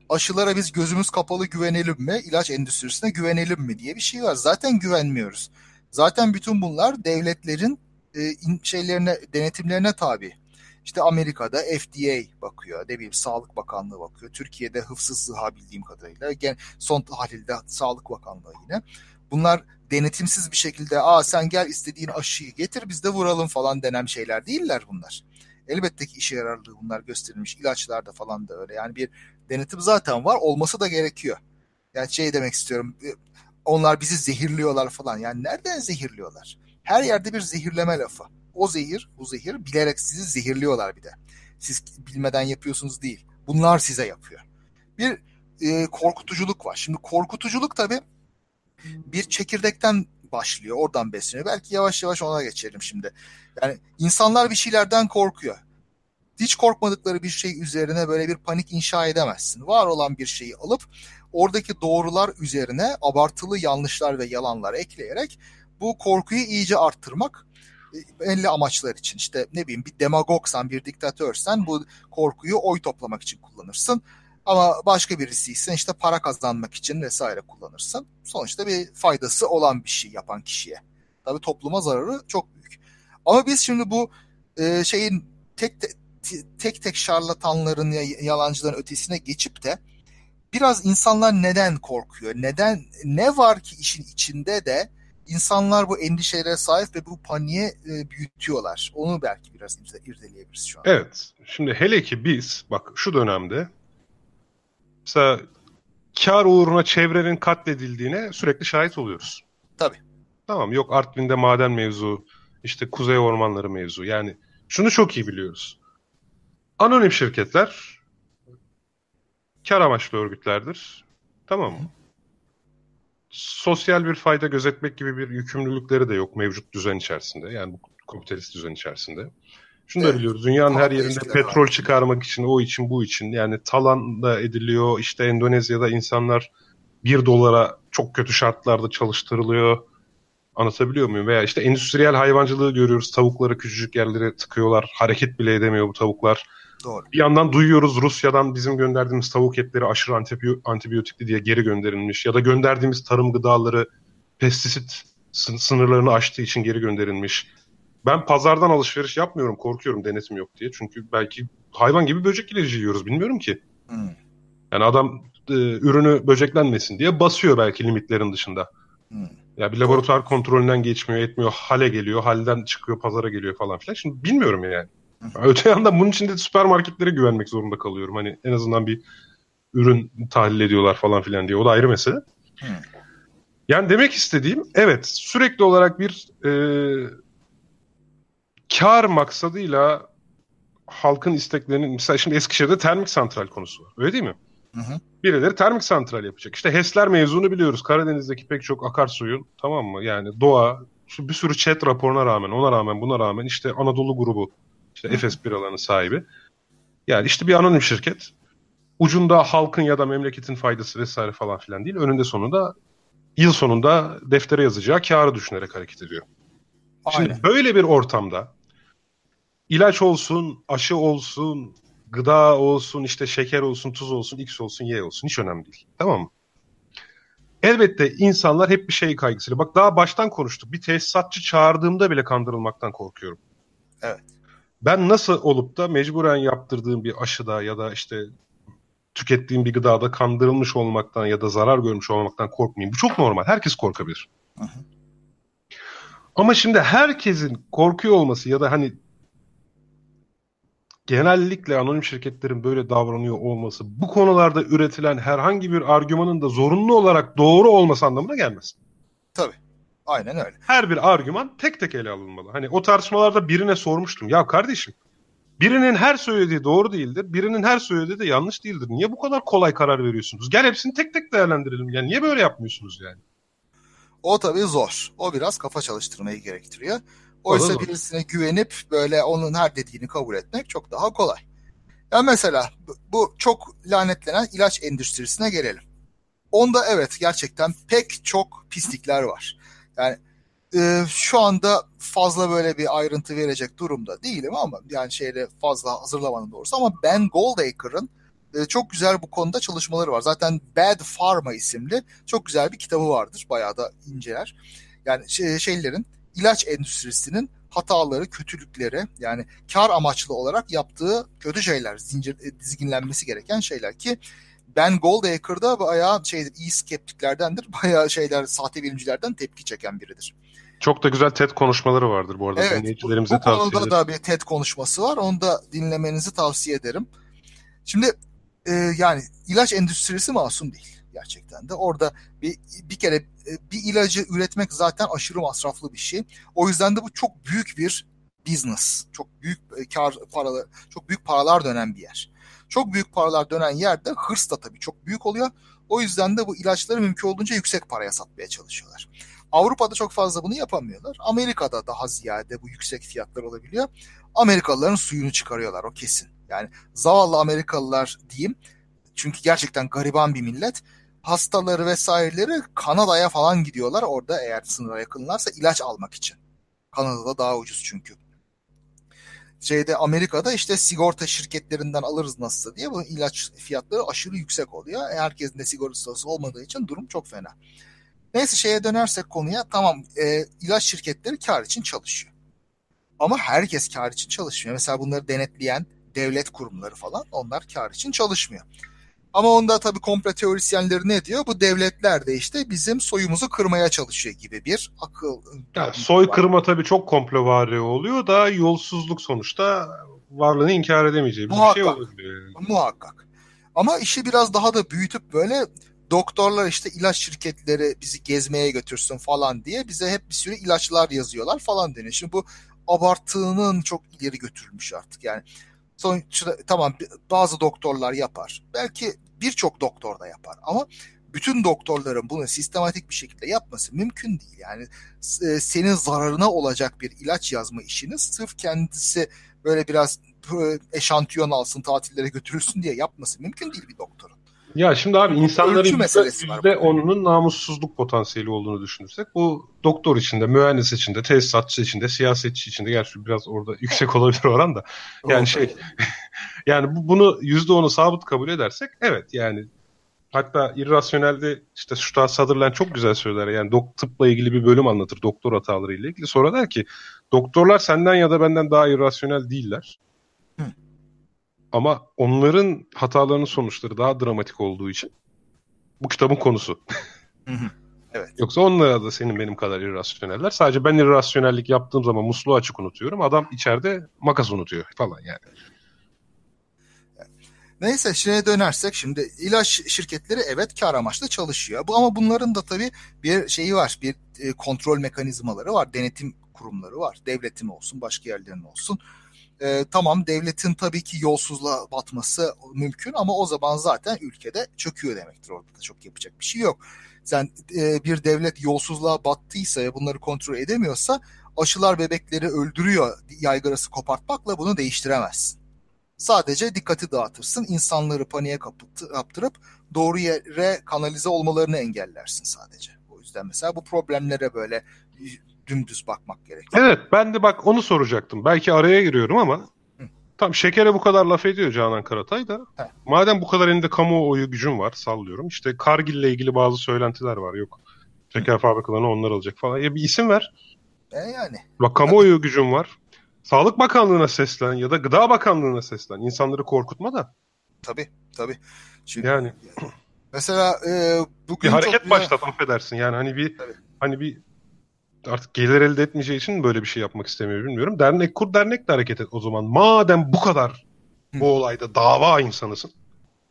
aşılara biz gözümüz kapalı güvenelim mi? İlaç endüstrisine güvenelim mi diye bir şey var. Zaten güvenmiyoruz. Zaten bütün bunlar devletlerin e, in- şeylerine denetimlerine tabi. İşte Amerika'da FDA bakıyor, ne bileyim Sağlık Bakanlığı bakıyor. Türkiye'de Hıfzı Sıha bildiğim kadarıyla. Gen- son tahlilde Sağlık Bakanlığı yine. Bunlar denetimsiz bir şekilde aa sen gel istediğin aşıyı getir biz de vuralım falan denen şeyler değiller bunlar. Elbette ki işe yararlığı bunlar gösterilmiş. İlaçlarda falan da öyle. Yani bir denetim zaten var. Olması da gerekiyor. Yani şey demek istiyorum. e, Onlar bizi zehirliyorlar falan. Yani nereden zehirliyorlar? Her yerde bir zehirleme lafı. O zehir, bu zehir bilerek sizi zehirliyorlar bir de. Siz bilmeden yapıyorsunuz değil. Bunlar size yapıyor. Bir e, korkutuculuk var. Şimdi korkutuculuk tabii bir çekirdekten başlıyor. Oradan besleniyor. Belki yavaş yavaş ona geçelim şimdi. Yani insanlar bir şeylerden korkuyor. Hiç korkmadıkları bir şey üzerine böyle bir panik inşa edemezsin. Var olan bir şeyi alıp oradaki doğrular üzerine abartılı yanlışlar ve yalanlar ekleyerek bu korkuyu iyice arttırmak belli amaçlar için. İşte ne bileyim bir demagogsan, bir diktatörsen bu korkuyu oy toplamak için kullanırsın. Ama başka birisi ise işte para kazanmak için vesaire kullanırsın. Sonuçta bir faydası olan bir şey yapan kişiye. Tabii topluma zararı çok büyük. Ama biz şimdi bu e, şeyin tek te- tek tek şarlatanların ya yalancıların ötesine geçip de biraz insanlar neden korkuyor? Neden ne var ki işin içinde de insanlar bu endişelere sahip ve bu paniğe e, büyütüyorlar. Onu belki biraz irde- irdeleyebiliriz şu an. Evet. Şimdi hele ki biz bak şu dönemde mesela kar uğruna çevrenin katledildiğine sürekli şahit oluyoruz. Tabii. Tamam yok Artvin'de maden mevzu, işte kuzey ormanları mevzu. Yani şunu çok iyi biliyoruz. Anonim şirketler kar amaçlı örgütlerdir. Tamam mı? Sosyal bir fayda gözetmek gibi bir yükümlülükleri de yok mevcut düzen içerisinde. Yani bu kapitalist düzen içerisinde. Şunu da Evet. biliyoruz. Dünyanın her yerinde petrol var. çıkarmak için, o için, bu için. Yani talan da ediliyor. İşte Endonezya'da insanlar bir dolara çok kötü şartlarda çalıştırılıyor. Anlatabiliyor muyum? Veya işte endüstriyel hayvancılığı görüyoruz. Tavukları küçücük yerlere tıkıyorlar. Hareket bile edemiyor bu tavuklar. Doğru. Bir yandan duyuyoruz Rusya'dan bizim gönderdiğimiz tavuk etleri aşırı antibiyo- antibiyotikli diye geri gönderilmiş. Ya da gönderdiğimiz tarım gıdaları pestisit sın- sınırlarını aştığı için geri gönderilmiş. Ben pazardan alışveriş yapmıyorum, korkuyorum denetim yok diye. Çünkü belki hayvan gibi böcek ilacı yiyoruz, bilmiyorum ki. Hmm. Yani adam e, ürünü böceklenmesin diye basıyor belki limitlerin dışında. Hmm. Ya bir laboratuvar kontrolünden geçmiyor, etmiyor, hale geliyor, halden çıkıyor, pazara geliyor falan filan. Şimdi bilmiyorum yani. Öte yandan bunun için de süpermarketlere güvenmek zorunda kalıyorum. Hani en azından bir ürün tahlil ediyorlar falan filan diye. O da ayrı mesele. Hmm. Yani demek istediğim evet sürekli olarak bir e, kar maksadıyla halkın isteklerinin mesela şimdi Eskişehir'de termik santral konusu var. Öyle değil mi? Hı hı. Birileri termik santral yapacak. İşte HES'ler mevzunu biliyoruz. Karadeniz'deki pek çok akarsuyun tamam mı? Yani doğa şu bir sürü chat raporuna rağmen ona rağmen buna rağmen işte Anadolu grubu işte Efes biralarının sahibi. Yani işte bir anonim şirket. Ucunda halkın ya da memleketin faydası vesaire falan filan değil. Önünde sonunda yıl sonunda deftere yazacağı kârı düşünerek hareket ediyor. Şimdi Aynen. böyle bir ortamda ilaç olsun, aşı olsun, gıda olsun, işte şeker olsun, tuz olsun, X olsun, Y olsun hiç önemli değil. Tamam mı? Elbette insanlar hep bir şey kaygısıyla. Bak daha baştan konuştuk. Bir tesisatçı çağırdığımda bile kandırılmaktan korkuyorum. Evet. Ben nasıl olup da mecburen yaptırdığım bir aşıda ya da işte tükettiğim bir gıdada kandırılmış olmaktan ya da zarar görmüş olmaktan korkmayayım. Bu çok normal. Herkes korkabilir. Hı hı. Ama şimdi herkesin korkuyor olması ya da hani genellikle anonim şirketlerin böyle davranıyor olması bu konularda üretilen herhangi bir argümanın da zorunlu olarak doğru olması anlamına gelmez. Tabii. Aynen öyle. Her bir argüman tek tek ele alınmalı. Hani o tartışmalarda birine sormuştum. Ya kardeşim birinin her söylediği doğru değildir. Birinin her söylediği de yanlış değildir. Niye bu kadar kolay karar veriyorsunuz? Gel hepsini tek tek değerlendirelim. Yani niye böyle yapmıyorsunuz yani? O tabii zor. O biraz kafa çalıştırmayı gerektiriyor. Oysa birisine güvenip böyle onun her dediğini kabul etmek çok daha kolay. Ya mesela bu çok lanetlenen ilaç endüstrisine gelelim. Onda evet gerçekten pek çok pislikler var. Yani e, şu anda fazla böyle bir ayrıntı verecek durumda değilim ama yani şeyle fazla hazırlamanın doğrusu ama Ben Goldacre'ın e, çok güzel bu konuda çalışmaları var. Zaten Bad Pharma isimli çok güzel bir kitabı vardır. Bayağı da inceler. Yani şey, şeylerin ilaç endüstrisinin hataları, kötülükleri yani kar amaçlı olarak yaptığı kötü şeyler, zincir e, dizginlenmesi gereken şeyler ki Ben Goldacre'da bayağı şeydir, iyi skeptiklerdendir. Bayağı şeyler, sahte bilimcilerden tepki çeken biridir. Çok da güzel TED konuşmaları vardır bu arada. Evet, dinleyicilerimize bu, bu tavsiye ederim. Konuda da bir TED konuşması var. Onu da dinlemenizi tavsiye ederim. Şimdi e, yani ilaç endüstrisi masum değil gerçekten de. Orada bir bir kere e, bir ilacı üretmek zaten aşırı masraflı bir şey. O yüzden de bu çok büyük bir business. Çok büyük e, kar paralar, çok büyük paralar dönen bir yer. Çok büyük paralar dönen yerde hırs da tabii çok büyük oluyor. O yüzden de bu ilaçları mümkün olduğunca yüksek paraya satmaya çalışıyorlar. Avrupa'da çok fazla bunu yapamıyorlar. Amerika'da daha ziyade bu yüksek fiyatlar olabiliyor. Amerikalıların suyunu çıkarıyorlar o kesin. Yani zavallı Amerikalılar diyeyim. Çünkü gerçekten gariban bir millet. Hastaları vesaireleri Kanada'ya falan gidiyorlar. Orada eğer sınıra yakınlarsa ilaç almak için. Kanada'da daha ucuz çünkü. Şeyde Amerika'da işte sigorta şirketlerinden alırız nasılsa diye bu ilaç fiyatları aşırı yüksek oluyor. Herkesin de sigortası olmadığı için durum çok fena. Neyse şeye dönersek konuya tamam e, ilaç şirketleri kar için çalışıyor. Ama herkes kar için çalışmıyor. Mesela bunları denetleyen devlet kurumları falan onlar kar için çalışmıyor. Ama onda tabii komple teorisyenleri ne diyor? Bu devletler de işte bizim soyumuzu kırmaya çalışıyor gibi bir akıl. Ya, soy var. kırma tabii çok komplovari oluyor da yolsuzluk sonuçta varlığını inkar edemeyeceği bir şey muhakkak, şey. Yani. Muhakkak. Ama işi biraz daha da büyütüp böyle doktorlar işte ilaç şirketleri bizi gezmeye götürsün falan diye bize hep bir sürü ilaçlar yazıyorlar falan deniyor. Şimdi bu abartının çok ileri götürülmüş artık yani. Sonuçta tamam bazı doktorlar yapar. Belki birçok doktor da yapar ama bütün doktorların bunu sistematik bir şekilde yapması mümkün değil. Yani e, senin zararına olacak bir ilaç yazma işini sırf kendisi böyle biraz eşantiyon alsın tatillere götürülsün diye yapması mümkün değil bir doktorun. Ya şimdi abi insanların yüzde onunun namussuzluk potansiyeli olduğunu düşünürsek bu doktor içinde, mühendis içinde, tesisatçı içinde, siyasetçi içinde gerçi biraz orada yüksek olabilir oran da. Yani şey yani bunu yüzde onu sabit kabul edersek evet yani hatta irrasyonelde işte Stuart Sutherland çok güzel söyler. Yani dok tıpla ilgili bir bölüm anlatır doktor hataları ile ilgili. Sonra der ki doktorlar senden ya da benden daha irrasyonel değiller. Ama onların hatalarının sonuçları daha dramatik olduğu için bu kitabın konusu. evet. Yoksa onlar da senin benim kadar irrasyoneller. Sadece ben irrasyonellik yaptığım zaman musluğu açık unutuyorum. Adam içeride makas unutuyor falan yani. Neyse şeye dönersek şimdi ilaç şirketleri evet kar amaçlı çalışıyor. Bu ama bunların da tabii bir şeyi var. Bir e, kontrol mekanizmaları var. Denetim kurumları var. Devletin olsun, başka yerlerin olsun e, tamam devletin tabii ki yolsuzluğa batması mümkün ama o zaman zaten ülkede çöküyor demektir. Orada da çok yapacak bir şey yok. Sen e, bir devlet yolsuzluğa battıysa ve bunları kontrol edemiyorsa aşılar bebekleri öldürüyor yaygarası kopartmakla bunu değiştiremezsin. Sadece dikkati dağıtırsın, insanları paniğe kaptırıp doğru yere kanalize olmalarını engellersin sadece. O yüzden mesela bu problemlere böyle dümdüz bakmak gerekiyor. Evet ben de bak onu soracaktım. Belki araya giriyorum ama Hı. tam şekere bu kadar laf ediyor Canan Karatay da. He. Madem bu kadar elinde kamuoyu gücün var sallıyorum. İşte Kargil ile ilgili bazı söylentiler var yok. Şeker Hı. fabrikalarını onlar alacak falan. Ya bir isim ver. E yani. Bak kamuoyu Tabii. gücün var. Sağlık Bakanlığı'na seslen ya da Gıda Bakanlığı'na seslen. İnsanları korkutma da. Tabii tabii. Şimdi, yani. Mesela e, bugün bir hareket çok... başlat affedersin. Yani hani bir Tabii. hani bir artık gelir elde etmeyeceği için böyle bir şey yapmak istemiyor bilmiyorum. Dernek kur dernek de hareket et o zaman. Madem bu kadar Bu olayda dava insanısın.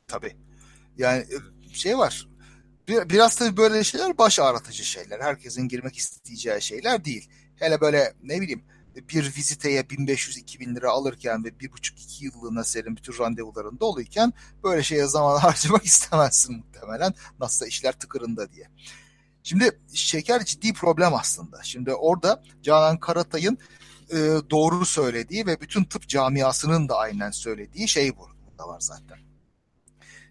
Tabii. Yani e, şey var. Bir, biraz tabii böyle şeyler baş ağrıtıcı şeyler. Herkesin girmek isteyeceği şeyler değil. Hele böyle ne bileyim bir viziteye 1500-2000 lira alırken ve bir buçuk iki yıllığına senin bütün randevuların doluyken böyle şeye zaman harcamak istemezsin muhtemelen. Nasılsa işler tıkırında diye. Şimdi şeker ciddi problem aslında. Şimdi orada Canan Karatay'ın e, doğru söylediği ve bütün tıp camiasının da aynen söylediği şey burada var zaten.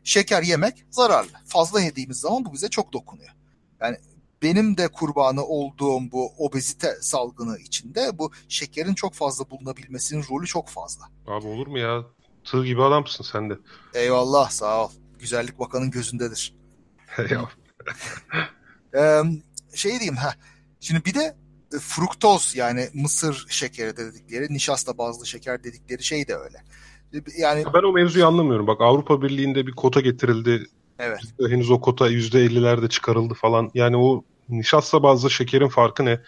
Şeker yemek zararlı. Fazla yediğimiz zaman bu bize çok dokunuyor. Yani benim de kurbanı olduğum bu obezite salgını içinde bu şekerin çok fazla bulunabilmesinin rolü çok fazla. Abi olur mu ya? Tığ gibi adamsın sen de. Eyvallah sağ ol. Güzellik bakanın gözündedir. Eyvallah. Ee, şey diyeyim ha. Şimdi bir de e, fruktoz yani mısır şekeri dedikleri, nişasta bazlı şeker dedikleri şey de öyle. Yani ben o mevzuyu anlamıyorum. Bak Avrupa Birliği'nde bir kota getirildi. Evet. Henüz o kota %50'lerde çıkarıldı falan. Yani o nişasta bazlı şekerin farkı ne?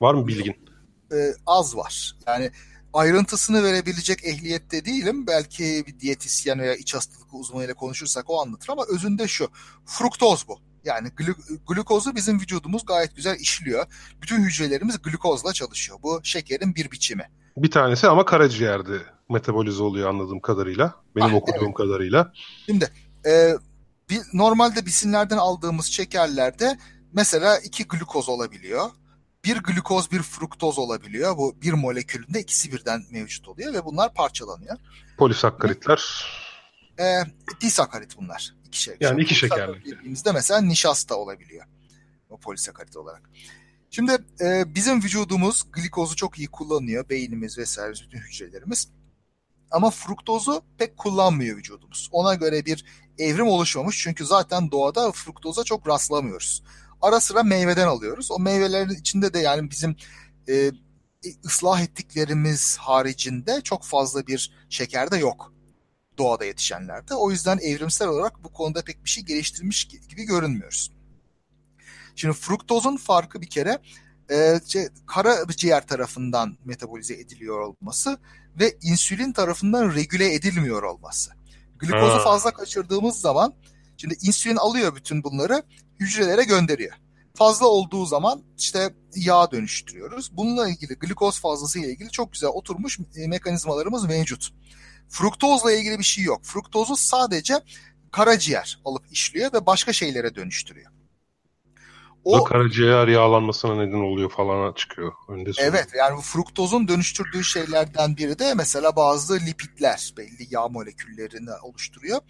Var mı bilgin? Ee, az var. Yani ayrıntısını verebilecek ehliyette değilim. Belki bir diyetisyen veya iç hastalık uzmanıyla konuşursak o anlatır ama özünde şu. Fruktoz bu. Yani glu- glukozu bizim vücudumuz gayet güzel işliyor. Bütün hücrelerimiz glukozla çalışıyor. Bu şekerin bir biçimi. Bir tanesi ama karaciğerde metabolize oluyor anladığım kadarıyla. Benim ah, okuduğum evet. kadarıyla. Şimdi e, bir, normalde besinlerden aldığımız şekerlerde mesela iki glukoz olabiliyor. Bir glukoz bir fruktoz olabiliyor. Bu bir molekülünde ikisi birden mevcut oluyor ve bunlar parçalanıyor. Polisakkaritler. E, disakarit bunlar. İki şey. Yani iki şekerli. Dediğimizde mesela nişasta olabiliyor. O polisakarit olarak. Şimdi e, bizim vücudumuz glikozu çok iyi kullanıyor. Beynimiz vesaire bütün hücrelerimiz. Ama fruktozu pek kullanmıyor vücudumuz. Ona göre bir evrim oluşmamış. Çünkü zaten doğada fruktoza çok rastlamıyoruz. Ara sıra meyveden alıyoruz. O meyvelerin içinde de yani bizim e, ıslah ettiklerimiz haricinde çok fazla bir şeker de yok doğada yetişenlerde. O yüzden evrimsel olarak bu konuda pek bir şey geliştirmiş gibi görünmüyoruz. Şimdi fruktozun farkı bir kere e, şey, karaciğer tarafından metabolize ediliyor olması ve insülin tarafından regüle edilmiyor olması. Glikozu fazla kaçırdığımız zaman şimdi insülin alıyor bütün bunları hücrelere gönderiyor. Fazla olduğu zaman işte yağ dönüştürüyoruz. Bununla ilgili glikoz fazlası ile ilgili çok güzel oturmuş e, mekanizmalarımız mevcut. Fruktozla ilgili bir şey yok. Fruktozu sadece karaciğer alıp işliyor ve başka şeylere dönüştürüyor. O da karaciğer yağlanmasına neden oluyor falan çıkıyor. Önde evet yani bu fruktozun dönüştürdüğü şeylerden biri de mesela bazı lipidler belli yağ moleküllerini oluşturuyor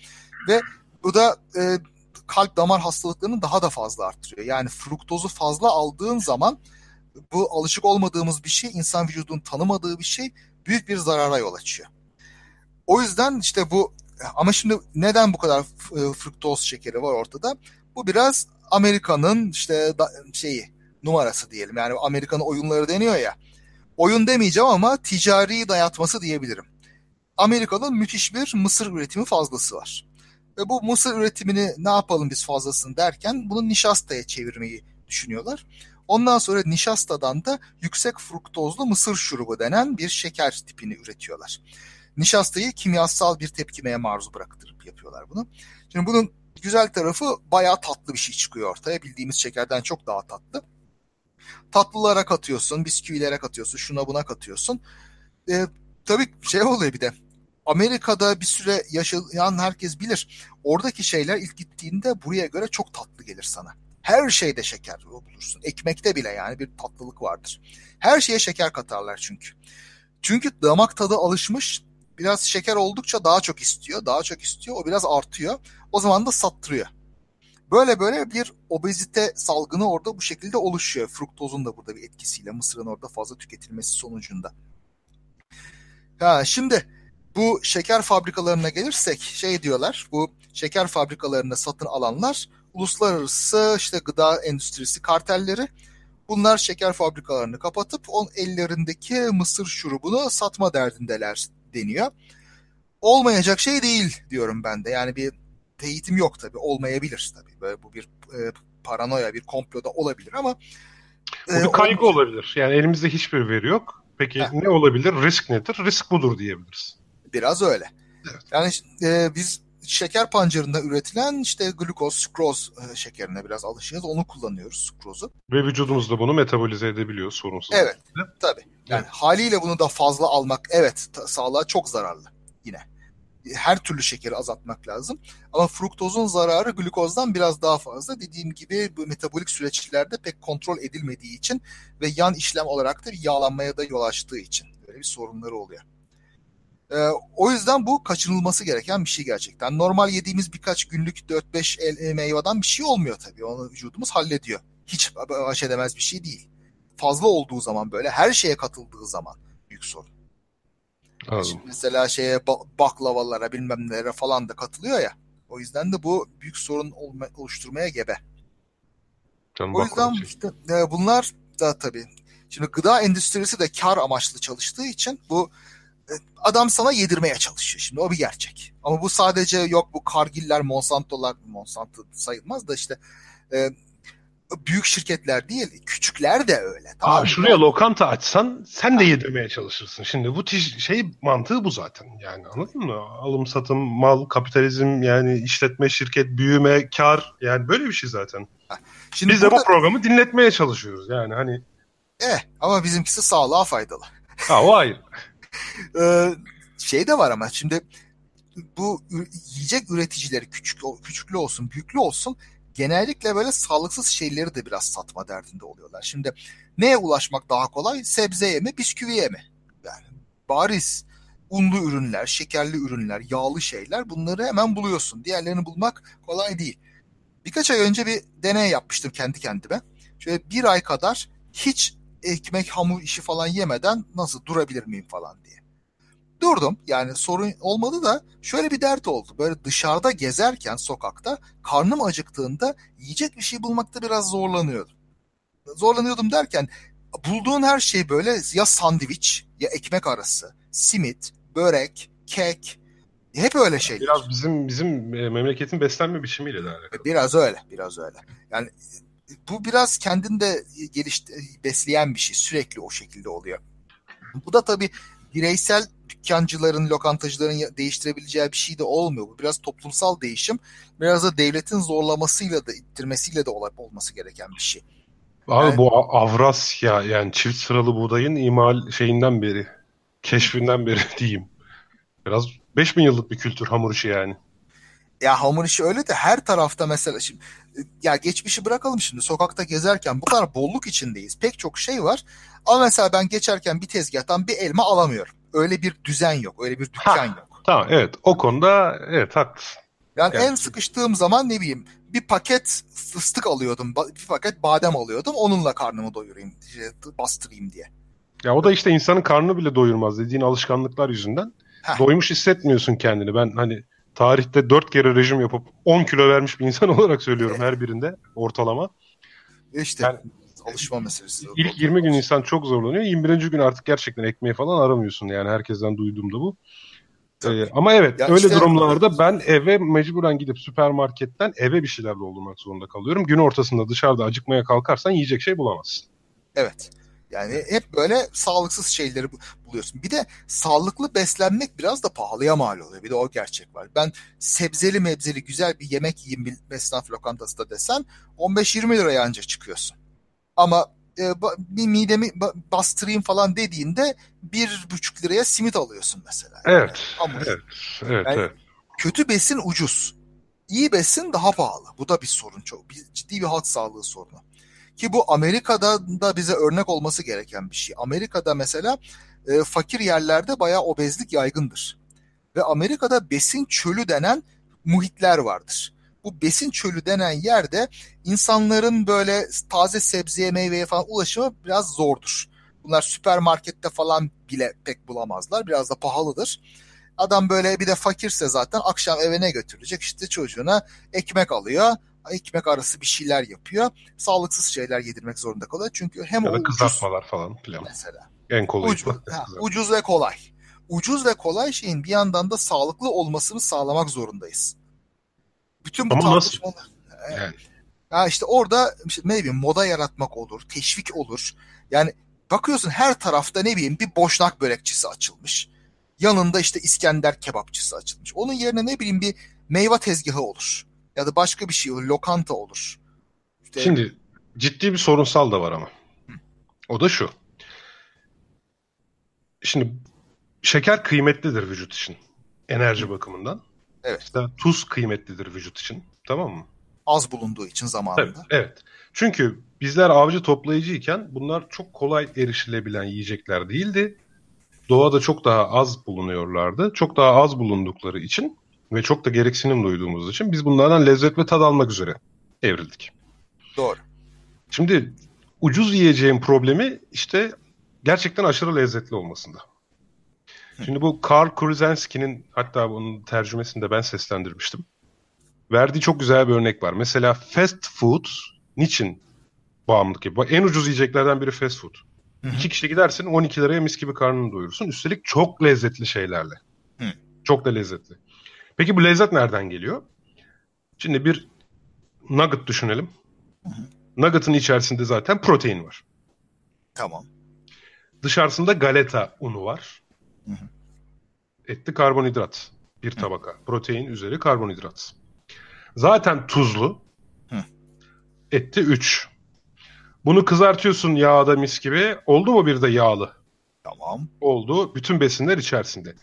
ve bu da e, kalp damar hastalıklarını daha da fazla arttırıyor. Yani fruktozu fazla aldığın zaman bu alışık olmadığımız bir şey, insan vücudunun tanımadığı bir şey büyük bir zarara yol açıyor. O yüzden işte bu ama şimdi neden bu kadar e, fruktoz şekeri var ortada? Bu biraz Amerika'nın işte da, şeyi numarası diyelim. Yani Amerika'nın oyunları deniyor ya. Oyun demeyeceğim ama ticari dayatması diyebilirim. Amerika'nın müthiş bir mısır üretimi fazlası var. Ve bu mısır üretimini ne yapalım biz fazlasını derken bunu nişastaya çevirmeyi düşünüyorlar. Ondan sonra nişastadan da yüksek fruktozlu mısır şurubu denen bir şeker tipini üretiyorlar. Nişastayı kimyasal bir tepkimeye maruz bıraktırıp yapıyorlar bunu. Şimdi bunun güzel tarafı bayağı tatlı bir şey çıkıyor ortaya. Bildiğimiz şekerden çok daha tatlı. Tatlılara katıyorsun, bisküvilere katıyorsun, şuna buna katıyorsun. E, tabii şey oluyor bir de. Amerika'da bir süre yaşayan herkes bilir. Oradaki şeyler ilk gittiğinde buraya göre çok tatlı gelir sana. Her şeyde şeker bulursun. Ekmekte bile yani bir tatlılık vardır. Her şeye şeker katarlar çünkü. Çünkü damak tadı alışmış biraz şeker oldukça daha çok istiyor. Daha çok istiyor. O biraz artıyor. O zaman da sattırıyor. Böyle böyle bir obezite salgını orada bu şekilde oluşuyor. Fruktozun da burada bir etkisiyle mısırın orada fazla tüketilmesi sonucunda. Ha, şimdi bu şeker fabrikalarına gelirsek şey diyorlar bu şeker fabrikalarını satın alanlar uluslararası işte gıda endüstrisi kartelleri bunlar şeker fabrikalarını kapatıp on ellerindeki mısır şurubunu satma derdindeler deniyor. Olmayacak şey değil diyorum ben de. Yani bir teyitim yok tabii. Olmayabilir tabii. Böyle bu bir e, paranoya, bir komploda olabilir ama bu e, bir kaygı olabilir. olabilir. Yani elimizde hiçbir veri yok. Peki Heh. ne olabilir? Risk nedir? Risk budur diyebiliriz. Biraz öyle. Evet. Yani e, biz şeker pancarında üretilen işte glukoz, sukroz e, şekerine biraz alışığız. Onu kullanıyoruz sukrozu. Ve vücudumuz da bunu metabolize edebiliyor sorunsuz. Evet. Tabii. Yani evet. haliyle bunu da fazla almak evet sağlığa çok zararlı yine. Her türlü şekeri azaltmak lazım. Ama fruktozun zararı glukozdan biraz daha fazla. Dediğim gibi bu metabolik süreçlerde pek kontrol edilmediği için ve yan işlem olarak da yağlanmaya da yol açtığı için böyle bir sorunları oluyor. Ee, o yüzden bu kaçınılması gereken bir şey gerçekten. Normal yediğimiz birkaç günlük 4-5 el, meyveden bir şey olmuyor tabii. Onu vücudumuz hallediyor. Hiç baş edemez bir şey değil. Fazla olduğu zaman böyle her şeye katıldığı zaman büyük sorun. Şimdi mesela şeye baklavalara bilmem nelere falan da katılıyor ya. O yüzden de bu büyük sorun olma, oluşturmaya gebe. Canım o yüzden işte e, bunlar da tabii. Şimdi gıda endüstrisi de kar amaçlı çalıştığı için bu adam sana yedirmeye çalışıyor. Şimdi o bir gerçek. Ama bu sadece yok bu Kargiller, Monsanto'lar, Monsanto sayılmaz da işte e, büyük şirketler değil, küçükler de öyle. Tamam Abi şuraya lokanta açsan sen de yedirmeye çalışırsın. Şimdi bu şey mantığı bu zaten. Yani anladın mı? Alım satım, mal, kapitalizm yani işletme, şirket, büyüme, kar yani böyle bir şey zaten. Şimdi Biz burada... de bu programı dinletmeye çalışıyoruz yani hani. Eh ama bizimkisi sağlığa faydalı. Ha o ayrı. Ee, şey de var ama şimdi bu yiyecek üreticileri küçük küçüklü olsun büyüklü olsun genellikle böyle sağlıksız şeyleri de biraz satma derdinde oluyorlar. Şimdi neye ulaşmak daha kolay? Sebzeye mi, bisküviye mi? Yani bariz unlu ürünler, şekerli ürünler, yağlı şeyler bunları hemen buluyorsun. Diğerlerini bulmak kolay değil. Birkaç ay önce bir deney yapmıştım kendi kendime. Şöyle bir ay kadar hiç ekmek hamur işi falan yemeden nasıl durabilir miyim falan diye. Durdum yani sorun olmadı da şöyle bir dert oldu. Böyle dışarıda gezerken sokakta karnım acıktığında yiyecek bir şey bulmakta biraz zorlanıyordum. Zorlanıyordum derken bulduğun her şey böyle ya sandviç ya ekmek arası, simit, börek, kek, hep öyle şeyler. Biraz bizim bizim e, memleketin beslenme biçimiyle de alakalı. Biraz öyle, biraz öyle. Yani bu biraz kendini de geliş besleyen bir şey. Sürekli o şekilde oluyor. Bu da tabii bireysel dükkancıların, lokantacıların değiştirebileceği bir şey de olmuyor. Bu biraz toplumsal değişim. Biraz da devletin zorlamasıyla da ittirmesiyle de olması gereken bir şey. Abi yani, bu Avrasya yani çift sıralı buğdayın imal şeyinden beri, keşfinden beri diyeyim. Biraz 5000 yıllık bir kültür hamur işi yani. Ya hamur işi öyle de her tarafta mesela şimdi ya geçmişi bırakalım şimdi sokakta gezerken bu kadar bolluk içindeyiz. Pek çok şey var. Ama mesela ben geçerken bir tezgahtan bir elma alamıyorum. Öyle bir düzen yok. Öyle bir dükkan ha, yok. Tamam evet o konuda evet haklısın. Yani, yani en sıkıştığım zaman ne bileyim bir paket fıstık alıyordum. Bir paket badem alıyordum. Onunla karnımı doyurayım, bastırayım diye. Ya o da işte insanın karnını bile doyurmaz dediğin alışkanlıklar yüzünden. Heh. Doymuş hissetmiyorsun kendini. Ben hani tarihte 4 kere rejim yapıp 10 kilo vermiş bir insan olarak söylüyorum her birinde ortalama. İşte yani, alışma meselesi. İlk 20 gün insan çok zorlanıyor. 21. gün artık gerçekten ekmeği falan aramıyorsun yani herkesten duyduğumda bu. Ee, ama evet ya öyle işte, durumlarda ben eve mecburen gidip süpermarketten eve bir şeyler doldurmak zorunda kalıyorum. Gün ortasında dışarıda acıkmaya kalkarsan yiyecek şey bulamazsın. Evet. Yani hep böyle sağlıksız şeyleri buluyorsun. Bir de sağlıklı beslenmek biraz da pahalıya mal oluyor. Bir de o gerçek var. Ben sebzeli mebzeli güzel bir yemek yiyeyim bir esnaf lokantasında desen 15-20 liraya ancak çıkıyorsun. Ama e, bir midemi bastırayım falan dediğinde bir buçuk liraya simit alıyorsun mesela. Evet. Yani, evet. Evet, yani evet. Kötü besin ucuz. İyi besin daha pahalı. Bu da bir sorun çok. Bir, ciddi bir halk sağlığı sorunu. Ki bu Amerika'da da bize örnek olması gereken bir şey. Amerika'da mesela e, fakir yerlerde bayağı obezlik yaygındır. Ve Amerika'da besin çölü denen muhitler vardır. Bu besin çölü denen yerde insanların böyle taze sebzeye meyveye falan ulaşımı biraz zordur. Bunlar süpermarkette falan bile pek bulamazlar. Biraz da pahalıdır. Adam böyle bir de fakirse zaten akşam eve ne götürecek? İşte çocuğuna ekmek alıyor ekmek arası bir şeyler yapıyor. Sağlıksız şeyler yedirmek zorunda kalıyor. Çünkü hem ya o kızartmalar ucuz, falan filan. Mesela. En kolay. Ucuz, ha, ucuz ve kolay. Ucuz ve kolay şeyin bir yandan da sağlıklı olmasını sağlamak zorundayız. Bütün bu Ama tartışmalar. Nasıl? Yani. Ha işte orada işte ne bileyim moda yaratmak olur, teşvik olur. Yani bakıyorsun her tarafta ne bileyim bir boşnak börekçisi açılmış. Yanında işte İskender kebapçısı açılmış. Onun yerine ne bileyim bir meyve tezgahı olur. Ya da başka bir şey olur. Lokanta olur. İşte... Şimdi ciddi bir sorunsal da var ama. O da şu. Şimdi şeker kıymetlidir vücut için. Enerji bakımından. Evet. İşte tuz kıymetlidir vücut için. Tamam mı? Az bulunduğu için zamanında. Evet, evet. Çünkü bizler avcı toplayıcıyken bunlar çok kolay erişilebilen yiyecekler değildi. Doğada çok daha az bulunuyorlardı. Çok daha az bulundukları için ve çok da gereksinim duyduğumuz için biz bunlardan lezzet ve tad almak üzere evrildik. Doğru. Şimdi ucuz yiyeceğin problemi işte gerçekten aşırı lezzetli olmasında. Şimdi bu Karl Kruzenski'nin hatta bunun tercümesini de ben seslendirmiştim. Verdiği çok güzel bir örnek var. Mesela fast food niçin bağımlılık yapıyor? En ucuz yiyeceklerden biri fast food. Hı hı. İki kişi gidersin 12 liraya mis gibi karnını doyurursun. Üstelik çok lezzetli şeylerle. Hı. Çok da lezzetli. Peki bu lezzet nereden geliyor? Şimdi bir nugget düşünelim. Hı hı. Nugget'ın içerisinde zaten protein var. Tamam. Dışarısında galeta unu var. Hı hı. Etli karbonhidrat bir tabaka. Hı. Protein üzeri karbonhidrat. Zaten tuzlu. Hı. Etti 3. Bunu kızartıyorsun yağda mis gibi. Oldu mu bir de yağlı? Tamam. Oldu. Bütün besinler içerisinde.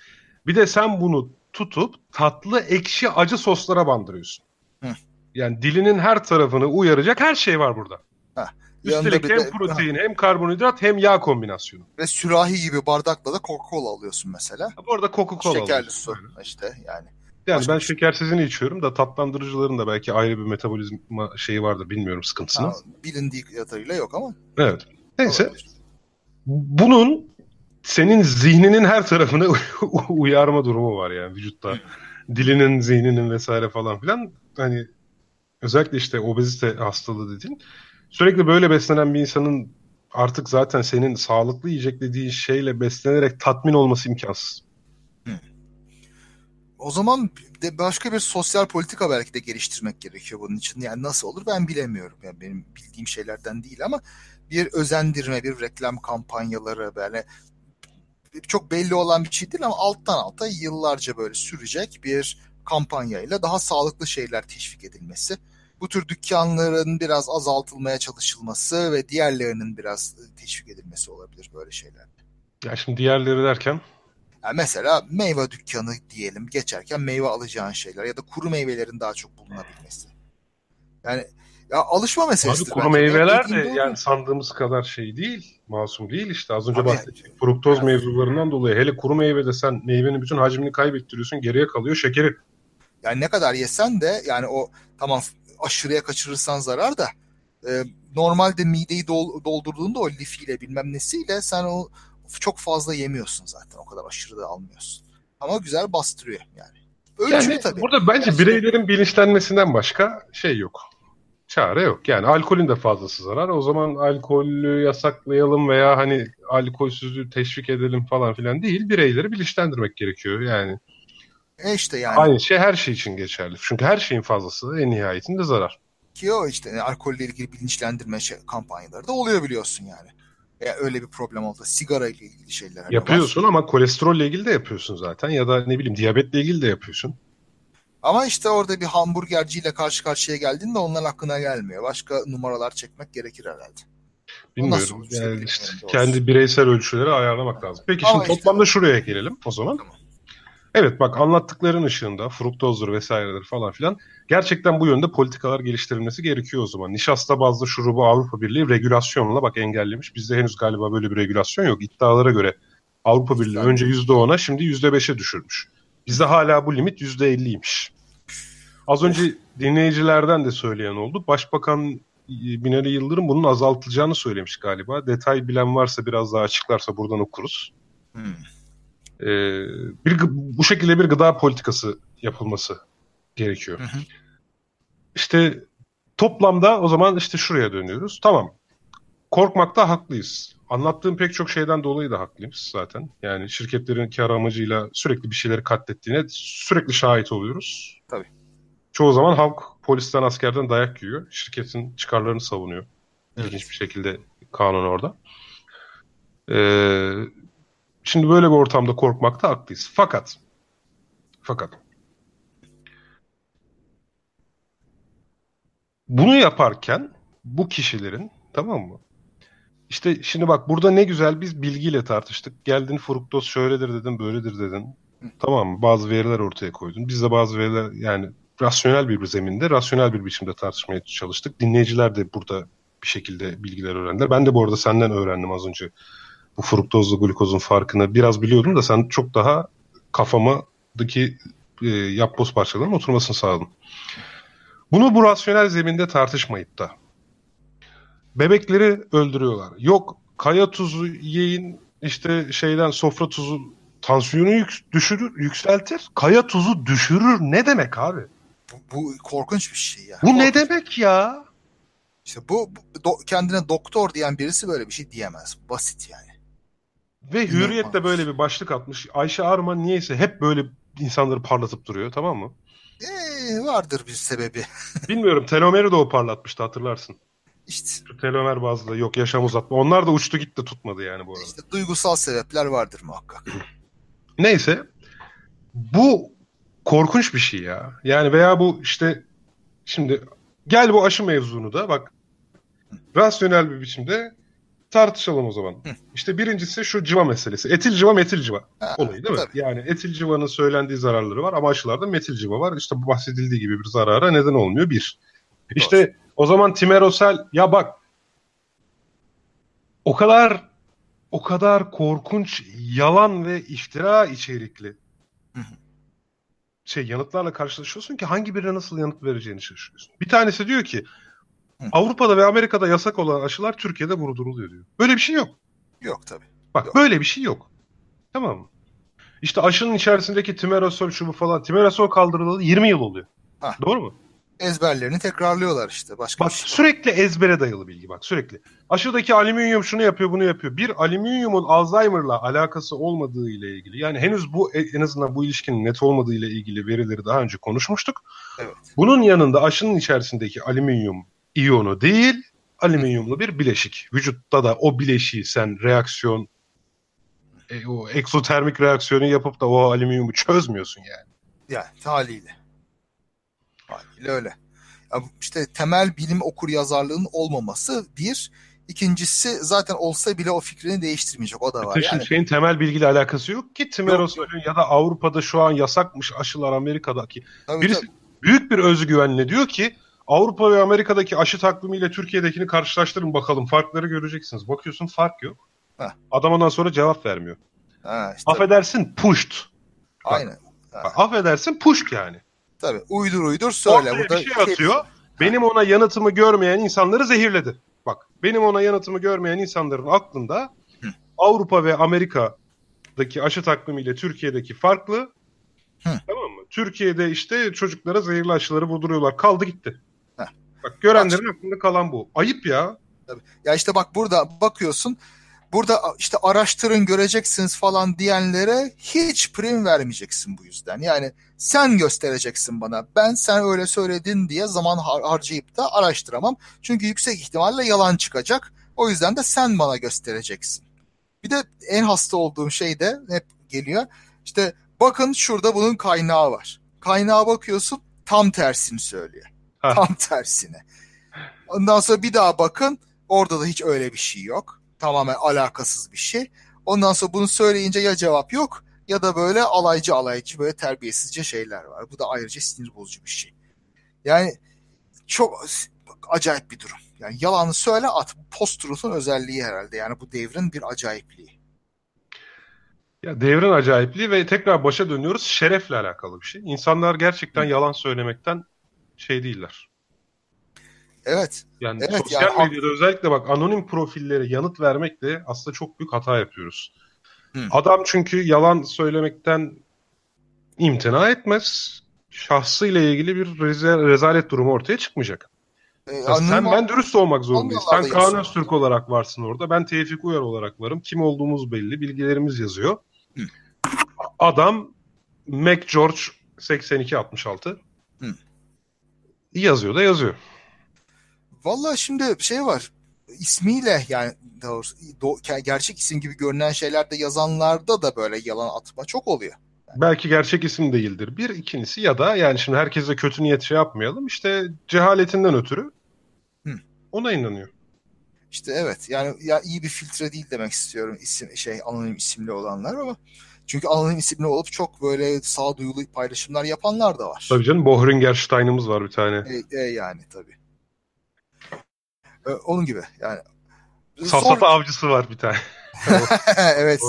Bir de sen bunu tutup tatlı, ekşi, acı soslara bandırıyorsun. Hı. Yani dilinin her tarafını uyaracak her şey var burada. Heh. Üstelik hem de, protein ha. hem karbonhidrat hem yağ kombinasyonu. Ve sürahi gibi bardakla da Coca-Cola alıyorsun mesela. Bu arada Coca-Cola Şekerli su işte yani. Yani Başka ben şey. şekersizini içiyorum da tatlandırıcıların da belki ayrı bir metabolizma şeyi vardır bilmiyorum sıkıntısını. Ha, bilindiği kadarıyla yok ama. Evet. Neyse. Olabilir. Bunun senin zihninin her tarafını uyarma durumu var yani vücutta. Dilinin, zihninin vesaire falan filan. Hani özellikle işte obezite hastalığı dediğin sürekli böyle beslenen bir insanın artık zaten senin sağlıklı yiyecek dediğin şeyle beslenerek tatmin olması imkansız. O zaman de başka bir sosyal politika belki de geliştirmek gerekiyor bunun için. Yani nasıl olur ben bilemiyorum. Yani benim bildiğim şeylerden değil ama bir özendirme, bir reklam kampanyaları böyle çok belli olan bir şey değil ama alttan alta yıllarca böyle sürecek bir kampanyayla daha sağlıklı şeyler teşvik edilmesi. Bu tür dükkanların biraz azaltılmaya çalışılması ve diğerlerinin biraz teşvik edilmesi olabilir böyle şeyler. Ya şimdi diğerleri derken? Yani mesela meyve dükkanı diyelim geçerken meyve alacağın şeyler ya da kuru meyvelerin daha çok bulunabilmesi. Yani ya alışma meselesi. Abi kuru meyveler de yani sandığımız kadar şey değil. Masum değil işte. Az önce bahsettik. Fruktoz yani. mevzularından dolayı. Hele kuru meyvede sen meyvenin bütün hacmini kaybettiriyorsun. Geriye kalıyor şekeri. Yani ne kadar yesen de yani o tamam aşırıya kaçırırsan zarar da e, normalde mideyi dol, doldurduğunda o lifiyle bilmem nesiyle sen o çok fazla yemiyorsun zaten. O kadar aşırı da almıyorsun. Ama güzel bastırıyor yani. Ölçülü yani tabii. Burada bence yani bireylerin bilinçlenmesinden başka şey yok. Çare yok. Yani alkolün de fazlası zarar. O zaman alkolü yasaklayalım veya hani alkolsüzlüğü teşvik edelim falan filan değil. Bireyleri bilinçlendirmek gerekiyor yani. E işte yani. Aynı şey her şey için geçerli. Çünkü her şeyin fazlası en nihayetinde zarar. Ki o işte yani alkolle ilgili bilinçlendirme şey, kampanyaları da oluyor biliyorsun yani. Eğer öyle bir problem oldu. Sigara ile ilgili şeyler. Hani yapıyorsun var. ama kolesterolle ilgili de yapıyorsun zaten. Ya da ne bileyim diyabetle ilgili de yapıyorsun. Ama işte orada bir hamburgerciyle karşı karşıya geldiğinde onlar aklına gelmiyor. Başka numaralar çekmek gerekir herhalde. Bilmiyorum. Yani işte kendi bireysel ölçüleri ayarlamak lazım. Peki Ama şimdi işte, toplamda şuraya gelelim o zaman. Tamam. Evet bak anlattıkların ışığında fruktozdur vesairedir falan filan gerçekten bu yönde politikalar geliştirilmesi gerekiyor o zaman. Nişasta bazlı şurubu Avrupa Birliği regülasyonla bak engellemiş. Bizde henüz galiba böyle bir regülasyon yok. İddialara göre Avrupa Birliği önce %10'a şimdi %5'e düşürmüş. Bizde hala bu limit %50'ymiş. Az önce dinleyicilerden de söyleyen oldu. Başbakan Binali Yıldırım bunun azaltılacağını söylemiş galiba. Detay bilen varsa biraz daha açıklarsa buradan okuruz. Hmm. Ee, bir, bu şekilde bir gıda politikası yapılması gerekiyor. Hı hı. İşte toplamda o zaman işte şuraya dönüyoruz. Tamam. Korkmakta haklıyız. Anlattığım pek çok şeyden dolayı da haklıyız zaten. Yani şirketlerin kar amacıyla sürekli bir şeyleri katlettiğine sürekli şahit oluyoruz. Tabii. Çoğu zaman halk polisten askerden dayak yiyor. Şirketin çıkarlarını savunuyor. Evet. İlginç bir şekilde kanun orada. Ee, şimdi böyle bir ortamda korkmakta haklıyız. Fakat fakat bunu yaparken bu kişilerin tamam mı? İşte şimdi bak burada ne güzel biz bilgiyle tartıştık. Geldin fruktoz şöyledir dedin, böyledir dedin. Tamam mı? Bazı veriler ortaya koydun. Biz de bazı veriler yani rasyonel bir zeminde, rasyonel bir biçimde tartışmaya çalıştık. Dinleyiciler de burada bir şekilde bilgiler öğrendiler. Ben de bu arada senden öğrendim az önce bu fruktozla glukozun farkını. Biraz biliyordum da sen çok daha kafamadaki e, yapboz parçalarının oturmasını sağladın. Bunu bu rasyonel zeminde tartışmayıp da bebekleri öldürüyorlar. Yok kaya tuzu yiyin işte şeyden sofra tuzu tansiyonu yük, düşürür, yükseltir. Kaya tuzu düşürür. Ne demek abi? Bu, bu korkunç bir şey ya. Bu korkunç. ne demek ya? İşte bu, bu do, kendine doktor diyen birisi böyle bir şey diyemez. Basit yani. Ve Hürriyet de böyle bir başlık atmış. Ayşe Arman niyeyse hep böyle insanları parlatıp duruyor tamam mı? Ee, vardır bir sebebi. Bilmiyorum telomeri de o parlatmıştı hatırlarsın. İşte, telomer bazlı yok yaşam uzatma. Onlar da uçtu gitti tutmadı yani bu arada. işte duygusal sebepler vardır muhakkak. Neyse bu korkunç bir şey ya. Yani veya bu işte şimdi gel bu aşı mevzunu da bak rasyonel bir biçimde tartışalım o zaman. İşte birincisi şu civa meselesi. Etil civa metil civa Ha, olayı değil mi? tabii. Yani etil civanın söylendiği zararları var ama aşılarda metil civa var. İşte bahsedildiği gibi bir zarara neden olmuyor bir. İşte o zaman timerosel ya bak o kadar o kadar korkunç yalan ve iftira içerikli şey yanıtlarla karşılaşıyorsun ki hangi birine nasıl yanıt vereceğini şaşırıyorsun. Bir tanesi diyor ki. Avrupa'da ve Amerika'da yasak olan aşılar Türkiye'de vurduruluyor diyor. Böyle bir şey yok. Yok tabii. Bak Yok. böyle bir şey yok. Tamam mı? İşte aşının içerisindeki timerosol şu bu falan. Timerosol kaldırılalı 20 yıl oluyor. Ha. Doğru mu? Ezberlerini tekrarlıyorlar işte. Başka Bak şey. sürekli ezbere dayalı bilgi bak sürekli. Aşıdaki alüminyum şunu yapıyor bunu yapıyor. Bir alüminyumun Alzheimer'la alakası olmadığı ile ilgili yani henüz bu en azından bu ilişkinin net olmadığı ile ilgili verileri daha önce konuşmuştuk. Evet. Bunun yanında aşının içerisindeki alüminyum iyonu değil alüminyumlu bir bileşik. Vücutta da o bileşiği sen reaksiyon e, o eksotermik reaksiyonu yapıp da o alüminyumu çözmüyorsun yani. Yani haliyle. Haliyle öyle. Ya işte temel bilim okur yazarlığının olmaması bir. İkincisi zaten olsa bile o fikrini değiştirmeyecek. O da var. Taşın Yani şeyin temel bilgiyle alakası yok ki Timerosol'ün ya da Avrupa'da şu an yasakmış aşılar Amerika'daki. tabii, Birisi tabii. büyük bir özgüvenle diyor ki Avrupa ve Amerika'daki aşı takvimiyle Türkiye'dekini karşılaştırın bakalım farkları göreceksiniz. Bakıyorsun fark yok. Heh. Adam ondan sonra cevap vermiyor. Ha, işte, Affedersin pushed. aynen. Bak, affedersin pushed yani. Tabii. Uydur uydur söyle. Ortaya Burada bir şey atıyor. Benim ona yanıtımı görmeyen insanları zehirledi. Bak benim ona yanıtımı görmeyen insanların aklında Hı. Avrupa ve Amerika'daki aşı takvimiyle Türkiye'deki farklı. Hı. Tamam mı? Türkiye'de işte çocuklara zehirli aşıları vurduruyorlar. Kaldı gitti. Heh. Bak görenlerin aklında kalan bu. Ayıp ya. Ya işte bak burada bakıyorsun. Burada işte araştırın göreceksiniz falan diyenlere hiç prim vermeyeceksin bu yüzden. Yani sen göstereceksin bana. Ben sen öyle söyledin diye zaman har- harcayıp da araştıramam. Çünkü yüksek ihtimalle yalan çıkacak. O yüzden de sen bana göstereceksin. Bir de en hasta olduğum şey de hep geliyor. İşte bakın şurada bunun kaynağı var. Kaynağa bakıyorsun tam tersini söylüyor. Ha. Tam tersine. Ondan sonra bir daha bakın orada da hiç öyle bir şey yok. Tamamen alakasız bir şey. Ondan sonra bunu söyleyince ya cevap yok ya da böyle alaycı alaycı böyle terbiyesizce şeyler var. Bu da ayrıca sinir bozucu bir şey. Yani çok acayip bir durum. Yani yalanı söyle at. Post-truth'un özelliği herhalde. Yani bu devrin bir acayipliği. Ya devrin acayipliği ve tekrar başa dönüyoruz. Şerefle alakalı bir şey. İnsanlar gerçekten yalan söylemekten şey değiller. Evet. Yani Evet, sosyal yani- medyada özellikle bak anonim profillere yanıt vermekle aslında çok büyük hata yapıyoruz. Hı. Adam çünkü yalan söylemekten imtina etmez. Şahsıyla ilgili bir reza- rezalet durumu ortaya çıkmayacak. Ya sen ben dürüst olmak zorundayız. Sen Kaan. Öztürk olarak varsın orada. Ben Tevfik Uyar olarak varım. Kim olduğumuz belli. Bilgilerimiz yazıyor. Hı. Adam Mac George 8266 Hı. yazıyor da yazıyor. Vallahi şimdi şey var. ismiyle yani doğrusu do, gerçek isim gibi görünen şeylerde yazanlarda da böyle yalan atma çok oluyor. Yani. Belki gerçek isim değildir. Bir ikincisi ya da yani şimdi herkese kötü niyet şey yapmayalım. İşte cehaletinden ötürü Hı. ona inanıyor. İşte evet yani ya iyi bir filtre değil demek istiyorum isim şey anonim isimli olanlar ama çünkü anonim isimli olup çok böyle sağduyulu paylaşımlar yapanlar da var. Tabii canım Bohringer Stein'ımız var bir tane. E, e yani tabii. E, onun gibi yani. Safsata Zor... avcısı var bir tane. evet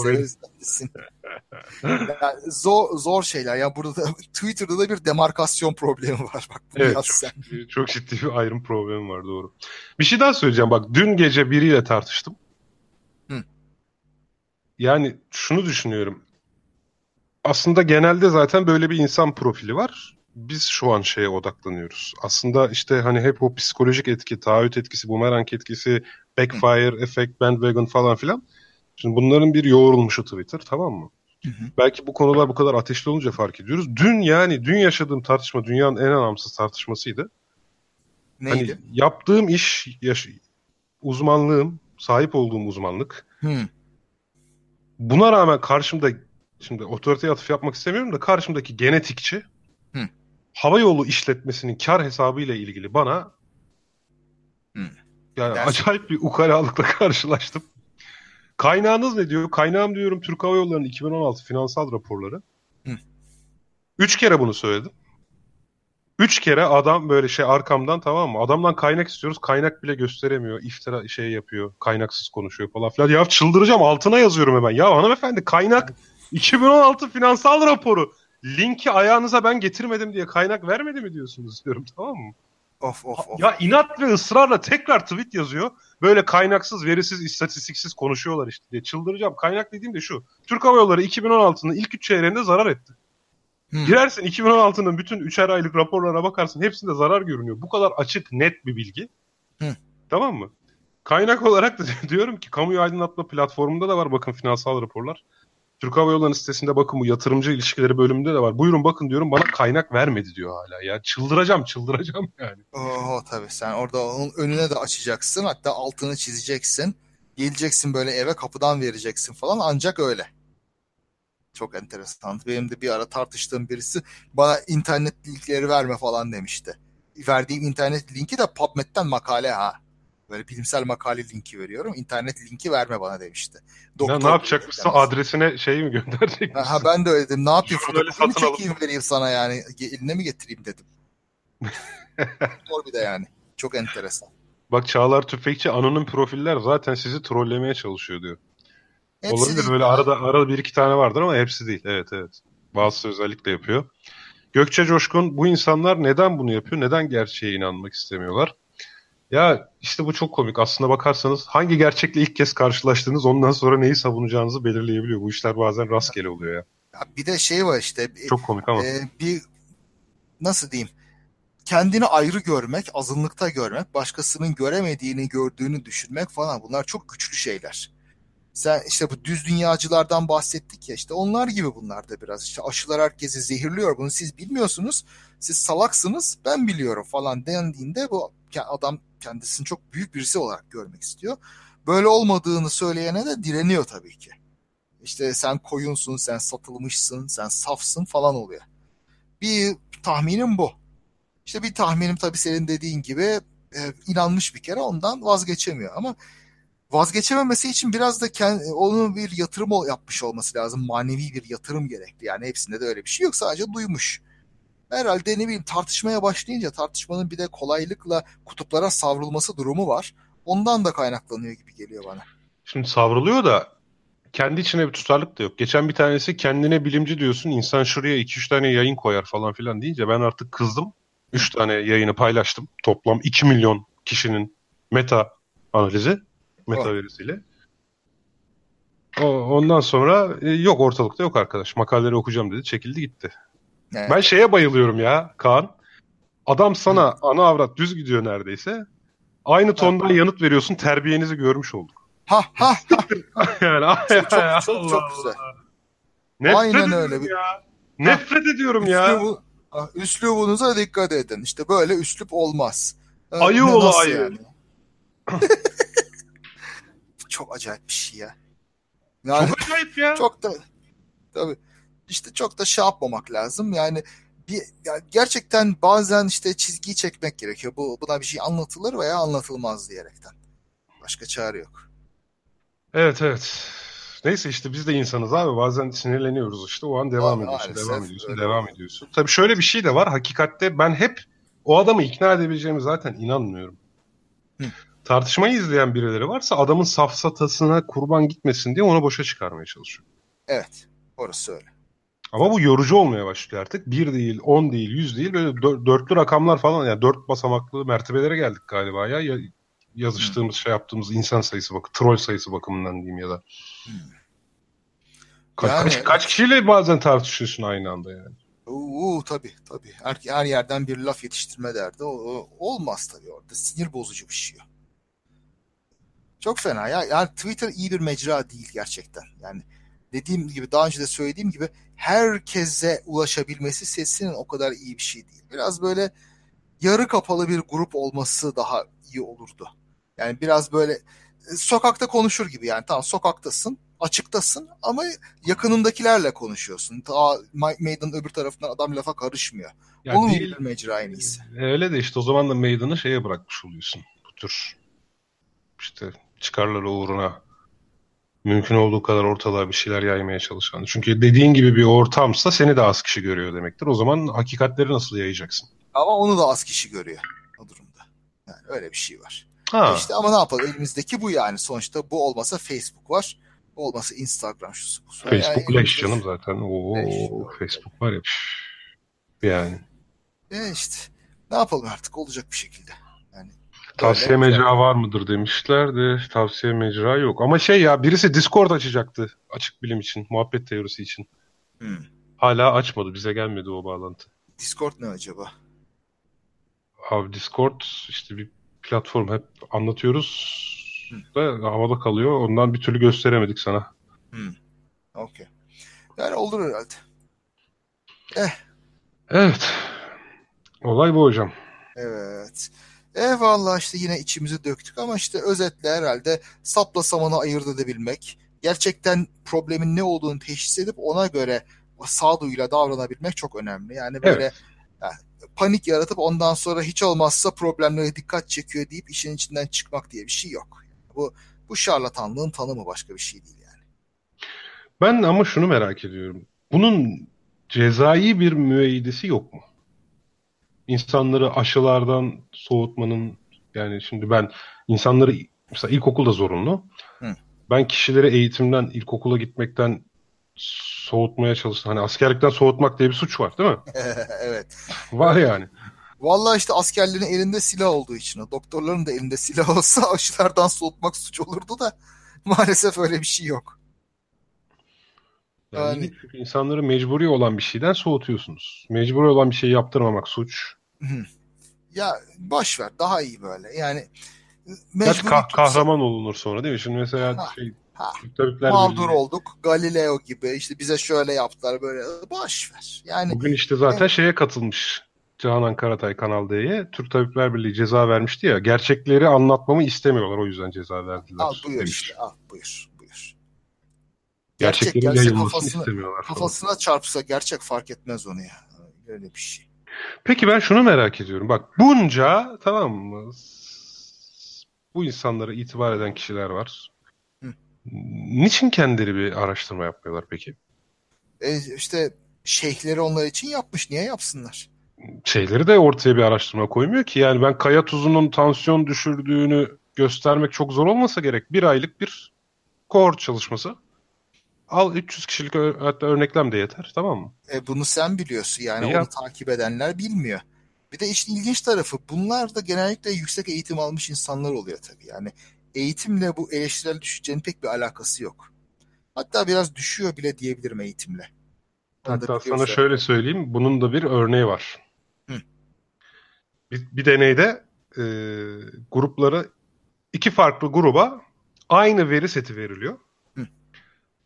yani zor, zor şeyler. Yani burada da, Twitter'da da bir demarkasyon problemi var. Bak bunu evet, çok, sen. çok ciddi bir ayrım problemi var doğru. Bir şey daha söyleyeceğim. Bak dün gece biriyle tartıştım. Hı. Yani şunu düşünüyorum. Aslında genelde zaten böyle bir insan profili var. Biz şu an şeye odaklanıyoruz. Aslında işte hani hep o psikolojik etki, taahhüt etkisi, bumerang etkisi, backfire, Hı. effect, bandwagon falan filan. Şimdi bunların bir yoğrulmuşu Twitter tamam mı? Hı hı. Belki bu konular bu kadar ateşli olunca fark ediyoruz. Dün yani dün yaşadığım tartışma dünyanın en anlamsız tartışmasıydı. Neydi? Hani yaptığım iş, yaş- uzmanlığım, sahip olduğum uzmanlık. Hı. Buna rağmen karşımda şimdi otoriteye atıf yapmak istemiyorum da karşımdaki genetikçi Hı. hava yolu işletmesinin kar hesabı ile ilgili bana Hı. yani Dersin. acayip bir ukalalıkla karşılaştım. Kaynağınız ne diyor? Kaynağım diyorum Türk Hava Yolları'nın 2016 finansal raporları. Hı. Üç kere bunu söyledim. Üç kere adam böyle şey arkamdan tamam mı? Adamdan kaynak istiyoruz. Kaynak bile gösteremiyor. İftira şey yapıyor. Kaynaksız konuşuyor falan filan. Ya çıldıracağım. Altına yazıyorum hemen. Ya hanımefendi kaynak 2016 finansal raporu. Linki ayağınıza ben getirmedim diye kaynak vermedi mi diyorsunuz diyorum tamam mı? Of of of. Ya inat ve ısrarla tekrar tweet yazıyor. Böyle kaynaksız, verisiz, istatistiksiz konuşuyorlar işte diye. Çıldıracağım. Kaynak dediğim de şu. Türk Hava Yolları 2016'nın ilk 3 çeyreğinde zarar etti. Hmm. Girersin 2016'nın bütün 3'er aylık raporlara bakarsın. Hepsinde zarar görünüyor. Bu kadar açık, net bir bilgi. Hmm. Tamam mı? Kaynak olarak da diyorum ki kamuyu aydınlatma platformunda da var bakın finansal raporlar. Türk Hava Yolları sitesinde bakın bu yatırımcı ilişkileri bölümünde de var. Buyurun bakın diyorum bana kaynak vermedi diyor hala. Ya çıldıracağım çıldıracağım yani. Oo tabii sen orada onun önüne de açacaksın hatta altını çizeceksin. Geleceksin böyle eve kapıdan vereceksin falan ancak öyle. Çok enteresan. Benim de bir ara tartıştığım birisi bana internet linkleri verme falan demişti. Verdiğim internet linki de PubMed'den makale ha. Böyle bilimsel makale linki veriyorum. İnternet linki verme bana demişti. Doktor ya ne yapacakmışsın? Adresine şey mi gönderecek Ha ben de öyle dedim. Ne yapayım? Fotoğrafını çekeyim vereyim sana yani. Eline mi getireyim dedim. Zor bir de yani. Çok enteresan. Bak Çağlar Tüfekçi anonim profiller zaten sizi trollemeye çalışıyor diyor. Hepsi Olabilir değil. böyle arada arada bir iki tane vardır ama hepsi değil. Evet evet. Bazısı özellikle yapıyor. Gökçe Coşkun bu insanlar neden bunu yapıyor? Neden gerçeğe inanmak istemiyorlar? Ya işte bu çok komik. Aslında bakarsanız hangi gerçekle ilk kez karşılaştığınız ondan sonra neyi savunacağınızı belirleyebiliyor. Bu işler bazen rastgele oluyor ya. ya bir de şey var işte. Çok komik ama. E, bir nasıl diyeyim? Kendini ayrı görmek, azınlıkta görmek, başkasının göremediğini gördüğünü düşünmek falan bunlar çok güçlü şeyler. Sen işte bu düz dünyacılardan bahsettik ya işte onlar gibi bunlar da biraz işte aşılar herkesi zehirliyor bunu siz bilmiyorsunuz siz salaksınız ben biliyorum falan dendiğinde bu adam kendisini çok büyük birisi olarak görmek istiyor. Böyle olmadığını söyleyene de direniyor tabii ki. İşte sen koyunsun, sen satılmışsın, sen safsın falan oluyor. Bir tahminim bu. İşte bir tahminim tabii senin dediğin gibi e, inanmış bir kere ondan vazgeçemiyor ama vazgeçememesi için biraz da kendi, onun bir yatırım yapmış olması lazım. Manevi bir yatırım gerekli. Yani hepsinde de öyle bir şey yok. Sadece duymuş herhalde ne bileyim tartışmaya başlayınca tartışmanın bir de kolaylıkla kutuplara savrulması durumu var. Ondan da kaynaklanıyor gibi geliyor bana. Şimdi savruluyor da kendi içine bir tutarlık da yok. Geçen bir tanesi kendine bilimci diyorsun insan şuraya 2-3 tane yayın koyar falan filan deyince ben artık kızdım. 3 tane yayını paylaştım. Toplam 2 milyon kişinin meta analizi, meta oh. verisiyle. O, ondan sonra e, yok ortalıkta yok arkadaş. Makaleleri okuyacağım dedi. Çekildi gitti. Evet. Ben şeye bayılıyorum ya Kaan. Adam sana Hı. ana avrat düz gidiyor neredeyse. Aynı tondan ha. yanıt veriyorsun. Terbiyenizi görmüş olduk. Ha ha. yani çok, çok, çok, çok güzel. Nefret Aynen öyle. Ya. Nefret ediyorum ya. Üslubu, üslubunuza dikkat edin. İşte böyle üslup olmaz. Ayı oğlu ayı. Yani? çok acayip bir şey ya. Yani, çok acayip ya. Çok da tabii işte çok da şey yapmamak lazım. Yani bir yani gerçekten bazen işte çizgiyi çekmek gerekiyor. Bu buna bir şey anlatılır veya anlatılmaz diyerekten. Başka çare yok. Evet evet. Neyse işte biz de insanız abi. Bazen sinirleniyoruz işte. O an devam abi, ediyorsun, devam ediyorsun, öyle. devam ediyorsun. Tabii şöyle bir şey de var. Hakikatte ben hep o adamı ikna edebileceğimi zaten inanmıyorum. Hı. Tartışmayı izleyen birileri varsa adamın safsatasına kurban gitmesin diye onu boşa çıkarmaya çalışıyor. Evet. Orası öyle. Ama bu yorucu olmaya başlıyor artık. Bir değil, on değil, yüz değil. Böyle dörtlü rakamlar falan. Yani dört basamaklı mertebelere geldik galiba ya. Yazıştığımız, hmm. şey yaptığımız insan sayısı bakı, troll sayısı bakımından diyeyim ya da. Hmm. Ka- yani, kaç, kaç kişiyle bazen tartışıyorsun aynı anda yani. Uuu tabii tabii. Her, her yerden bir laf yetiştirme derdi. O, o, olmaz tabii orada. Sinir bozucu bir şey. Çok fena ya. Yani Twitter iyi bir mecra değil gerçekten. Yani dediğim gibi daha önce de söylediğim gibi herkese ulaşabilmesi sesinin o kadar iyi bir şey değil. Biraz böyle yarı kapalı bir grup olması daha iyi olurdu. Yani biraz böyle e, sokakta konuşur gibi yani tamam sokaktasın açıktasın ama yakınındakilerle konuşuyorsun. Ta meydanın öbür tarafından adam lafa karışmıyor. Ya Onun değil, bir mecra en iyisi. Öyle de işte o zaman da meydanı şeye bırakmış oluyorsun. Bu tür işte çıkarları uğruna mümkün olduğu kadar ortalığa bir şeyler yaymaya çalışan. Çünkü dediğin gibi bir ortamsa seni de az kişi görüyor demektir. O zaman hakikatleri nasıl yayacaksın? Ama onu da az kişi görüyor o durumda. Yani öyle bir şey var. Ha. E işte ama ne yapalım elimizdeki bu yani. Sonuçta bu olmasa Facebook var. Olmasa Instagram şu bu. Facebook yani leş canım zaten. Oo, leş, Facebook var ya. Yani. E işte ne yapalım artık olacak bir şekilde. Tavsiye mecra var mıdır demişlerdi. Tavsiye mecra yok. Ama şey ya birisi Discord açacaktı açık bilim için, muhabbet teorisi için. Hmm. Hala açmadı. Bize gelmedi o bağlantı. Discord ne acaba? Abi Discord işte bir platform hep anlatıyoruz hmm. da havada kalıyor. Ondan bir türlü gösteremedik sana. Hmm. Okey. Yani olur herhalde. Eh. Evet. Olay bu hocam. Evet. Eyvallah işte yine içimizi döktük ama işte özetle herhalde sapla samanı ayırt edebilmek, gerçekten problemin ne olduğunu teşhis edip ona göre sağduyuyla davranabilmek çok önemli. Yani böyle evet. yani, panik yaratıp ondan sonra hiç olmazsa problemlere dikkat çekiyor deyip işin içinden çıkmak diye bir şey yok. Bu bu şarlatanlığın tanımı başka bir şey değil yani. Ben ama şunu merak ediyorum. Bunun cezai bir müeyyidesi yok mu? İnsanları aşılardan soğutmanın yani şimdi ben insanları mesela ilkokulda zorunlu. Hı. Ben kişileri eğitimden ilkokula gitmekten soğutmaya çalıştım. Hani askerlikten soğutmak diye bir suç var değil mi? evet. Var yani. Vallahi işte askerlerin elinde silah olduğu için, doktorların da elinde silah olsa aşılardan soğutmak suç olurdu da maalesef öyle bir şey yok. Yani, yani insanları mecburi olan bir şeyden soğutuyorsunuz. Mecburi olan bir şey yaptırmamak suç. Ya boş ver daha iyi böyle. Yani mecburi kah- kahraman olunur sonra değil mi? Şimdi mesela ha, şey ha. mağdur bildiğin. olduk. Galileo gibi işte bize şöyle yaptılar böyle. Boş ver. Yani Bugün işte zaten evet. şeye katılmış. Canan Karatay Kanal D'ye Türk Tabipler Birliği ceza vermişti ya. Gerçekleri anlatmamı istemiyorlar o yüzden ceza verdiler. Al buyur demiş. işte al buyur buyur. Gerçeklerin gerçek yayılmasını kafasına, istemiyorlar. Kafasına çarpsa gerçek fark etmez onu ya. Öyle bir şey. Peki ben şunu merak ediyorum. Bak bunca tamam mı? Bu insanlara itibar eden kişiler var. Hı. Niçin kendileri bir araştırma yapmıyorlar peki? E işte şeyhleri onlar için yapmış. Niye yapsınlar? Şeyleri de ortaya bir araştırma koymuyor ki. Yani ben kaya tuzunun tansiyon düşürdüğünü göstermek çok zor olmasa gerek. Bir aylık bir kohort çalışması. Al 300 kişilik hatta örneklem de yeter tamam mı? E, bunu sen biliyorsun yani e, onu takip edenler bilmiyor. Bir de işte ilginç tarafı bunlar da genellikle yüksek eğitim almış insanlar oluyor tabii. Yani eğitimle bu eleştirel düşüncenin pek bir alakası yok. Hatta biraz düşüyor bile diyebilirim eğitimle. Hatta sana şöyle söyleyeyim. Bunun da bir örneği var. Hı. Bir, bir deneyde e, grupları iki farklı gruba aynı veri seti veriliyor.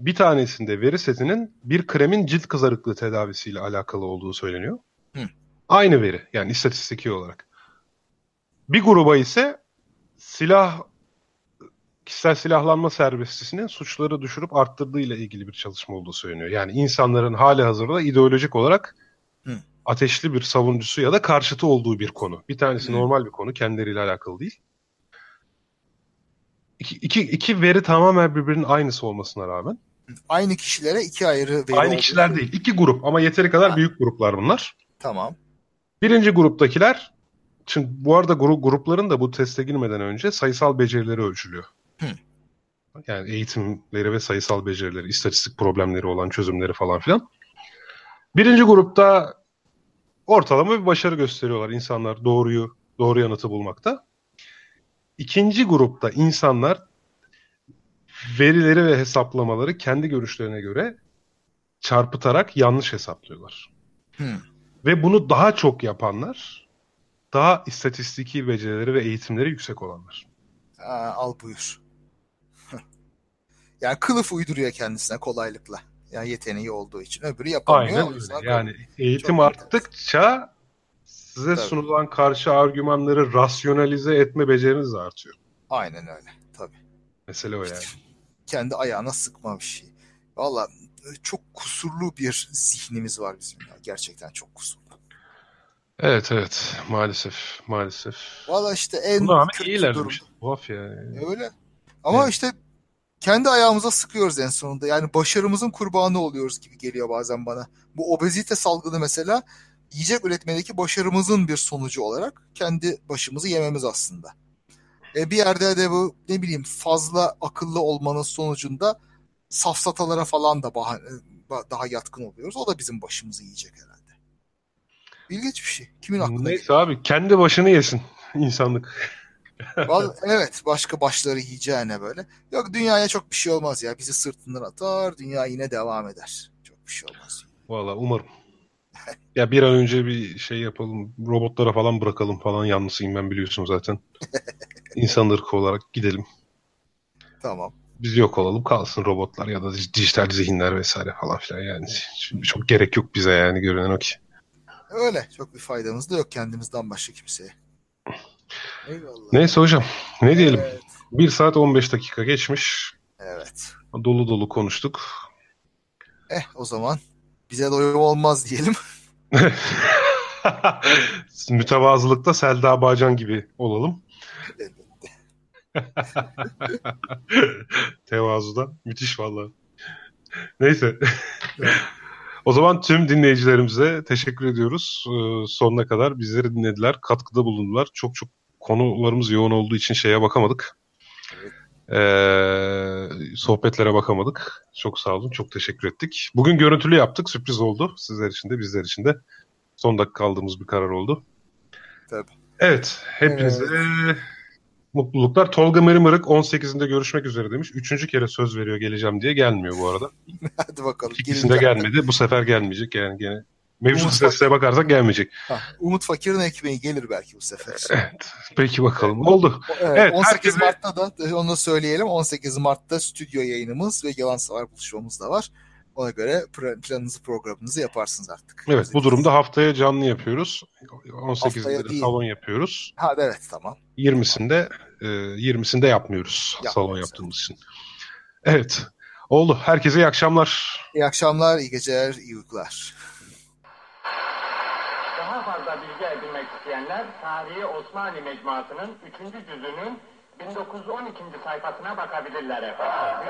Bir tanesinde veri setinin bir kremin cilt kızarıklığı tedavisiyle alakalı olduğu söyleniyor. Hı. Aynı veri yani istatistiki olarak. Bir gruba ise silah kişisel silahlanma serbestisinin suçları düşürüp arttırdığı ile ilgili bir çalışma olduğu söyleniyor. Yani insanların hali hazırda ideolojik olarak Hı. ateşli bir savunucusu ya da karşıtı olduğu bir konu. Bir tanesi Hı. normal bir konu, kendileriyle alakalı değil. İki, iki, iki veri tamamen birbirinin aynısı olmasına rağmen. Aynı kişilere iki ayrı veri Aynı kişiler değil. iki grup ama yeteri kadar Ha. büyük gruplar bunlar. Tamam. Birinci gruptakiler, şimdi bu arada grup, grupların da bu teste girmeden önce sayısal becerileri ölçülüyor. Hı. Yani eğitimleri ve sayısal becerileri, istatistik problemleri olan çözümleri falan filan. Birinci grupta ortalama bir başarı gösteriyorlar insanlar doğruyu, doğru yanıtı bulmakta. İkinci grupta insanlar verileri ve hesaplamaları kendi görüşlerine göre çarpıtarak yanlış hesaplıyorlar. Hı. Ve bunu daha çok yapanlar daha istatistiki becerileri ve eğitimleri yüksek olanlar. Aa, al buyur. yani kılıf uyduruyor kendisine kolaylıkla. Yani yeteneği olduğu için. Öbürü yapamıyor. Aynen öyle. Yani eğitim arttıkça size Tabii. sunulan karşı argümanları rasyonalize etme beceriniz de artıyor. Aynen öyle. Tabii. Mesele o yani. Kendi ayağına sıkma bir şey. Valla çok kusurlu bir zihnimiz var bizim ya. Gerçekten çok kusurlu. Evet evet maalesef maalesef. Valla işte en Buna kötü durum. Tuhaf yani. Öyle. Ama Evet. işte kendi ayağımıza sıkıyoruz en sonunda. Yani başarımızın kurbanı oluyoruz gibi geliyor bazen bana. Bu obezite salgını mesela yiyecek üretmedeki başarımızın bir sonucu olarak kendi başımızı yememiz aslında. E bir yerde de bu ne bileyim fazla akıllı olmanın sonucunda safsatalara falan da bahane, ba- daha yatkın oluyoruz. O da bizim başımızı yiyecek herhalde. İlginç bir şey. Kimin aklına Neyse abi kendi başını yesin insanlık. Evet başka başları yiyeceğine böyle. Yok dünyaya çok bir şey olmaz ya. Bizi sırtından atar. Dünya yine devam eder. Çok bir şey olmaz. Valla umarım. Ya bir an önce bir şey yapalım. Robotlara falan bırakalım falan yanlısıyım ben biliyorsun zaten. İnsan ırkı olarak gidelim. Tamam. Biz yok olalım kalsın robotlar ya da dijital zihinler vesaire falan filan yani. Şimdi çok gerek yok bize yani görünen o ki. Öyle. Çok bir faydamız da yok kendimizden başka kimseye. Eyvallah. Neyse hocam ne diyelim. Evet. 1 saat 15 dakika geçmiş. evet. Dolu dolu konuştuk. Eh o zaman bize doyum olmaz diyelim. Mütevazılıkta Selda Bağcan gibi olalım. Tevazuda. Müthiş vallahi. Neyse. o zaman tüm dinleyicilerimize teşekkür ediyoruz. Ee, sonuna kadar bizleri dinlediler, katkıda bulundular. Çok çok konularımız yoğun olduğu için şeye bakamadık. Ee, sohbetlere bakamadık. Çok sağ olun, çok teşekkür ettik. Bugün görüntülü yaptık, sürpriz oldu. Sizler için de, bizler için de. Son dakika aldığımız bir karar oldu. Tabii. Evet, hepinize mutluluklar. Tolga Merimırık 18'inde görüşmek üzere demiş. Üçüncü kere söz veriyor geleceğim diye gelmiyor bu arada. Hadi bakalım. İkisinde gelmedi. Bu sefer gelmeyecek yani gene. Mevcut Umut bakarsak gelmeyecek. Ha, Umut Fakir'in ekmeği gelir belki bu sefer. Evet. Peki bakalım. Oldu. Evet, Evet, 18 herkese- Mart'ta da e, onu da söyleyelim. 18 Mart'ta stüdyo yayınımız ve Yalan Savar buluşmamız da var. Ona göre planınızı programınızı yaparsınız artık. Evet bu durumda haftaya canlı yapıyoruz. 18'inde Haftaya de salon yapıyoruz. Ha evet tamam. 20'sinde e, 20'sinde yapmıyoruz Yapmıyoruz, salon yaptığımız için. Evet. Oldu. Herkese iyi akşamlar. İyi akşamlar, iyi geceler, iyi uykular. Tarihi Osmanlı Mecmuası'nın 3. cüzünün 1912. sayfasına bakabilirler efendim.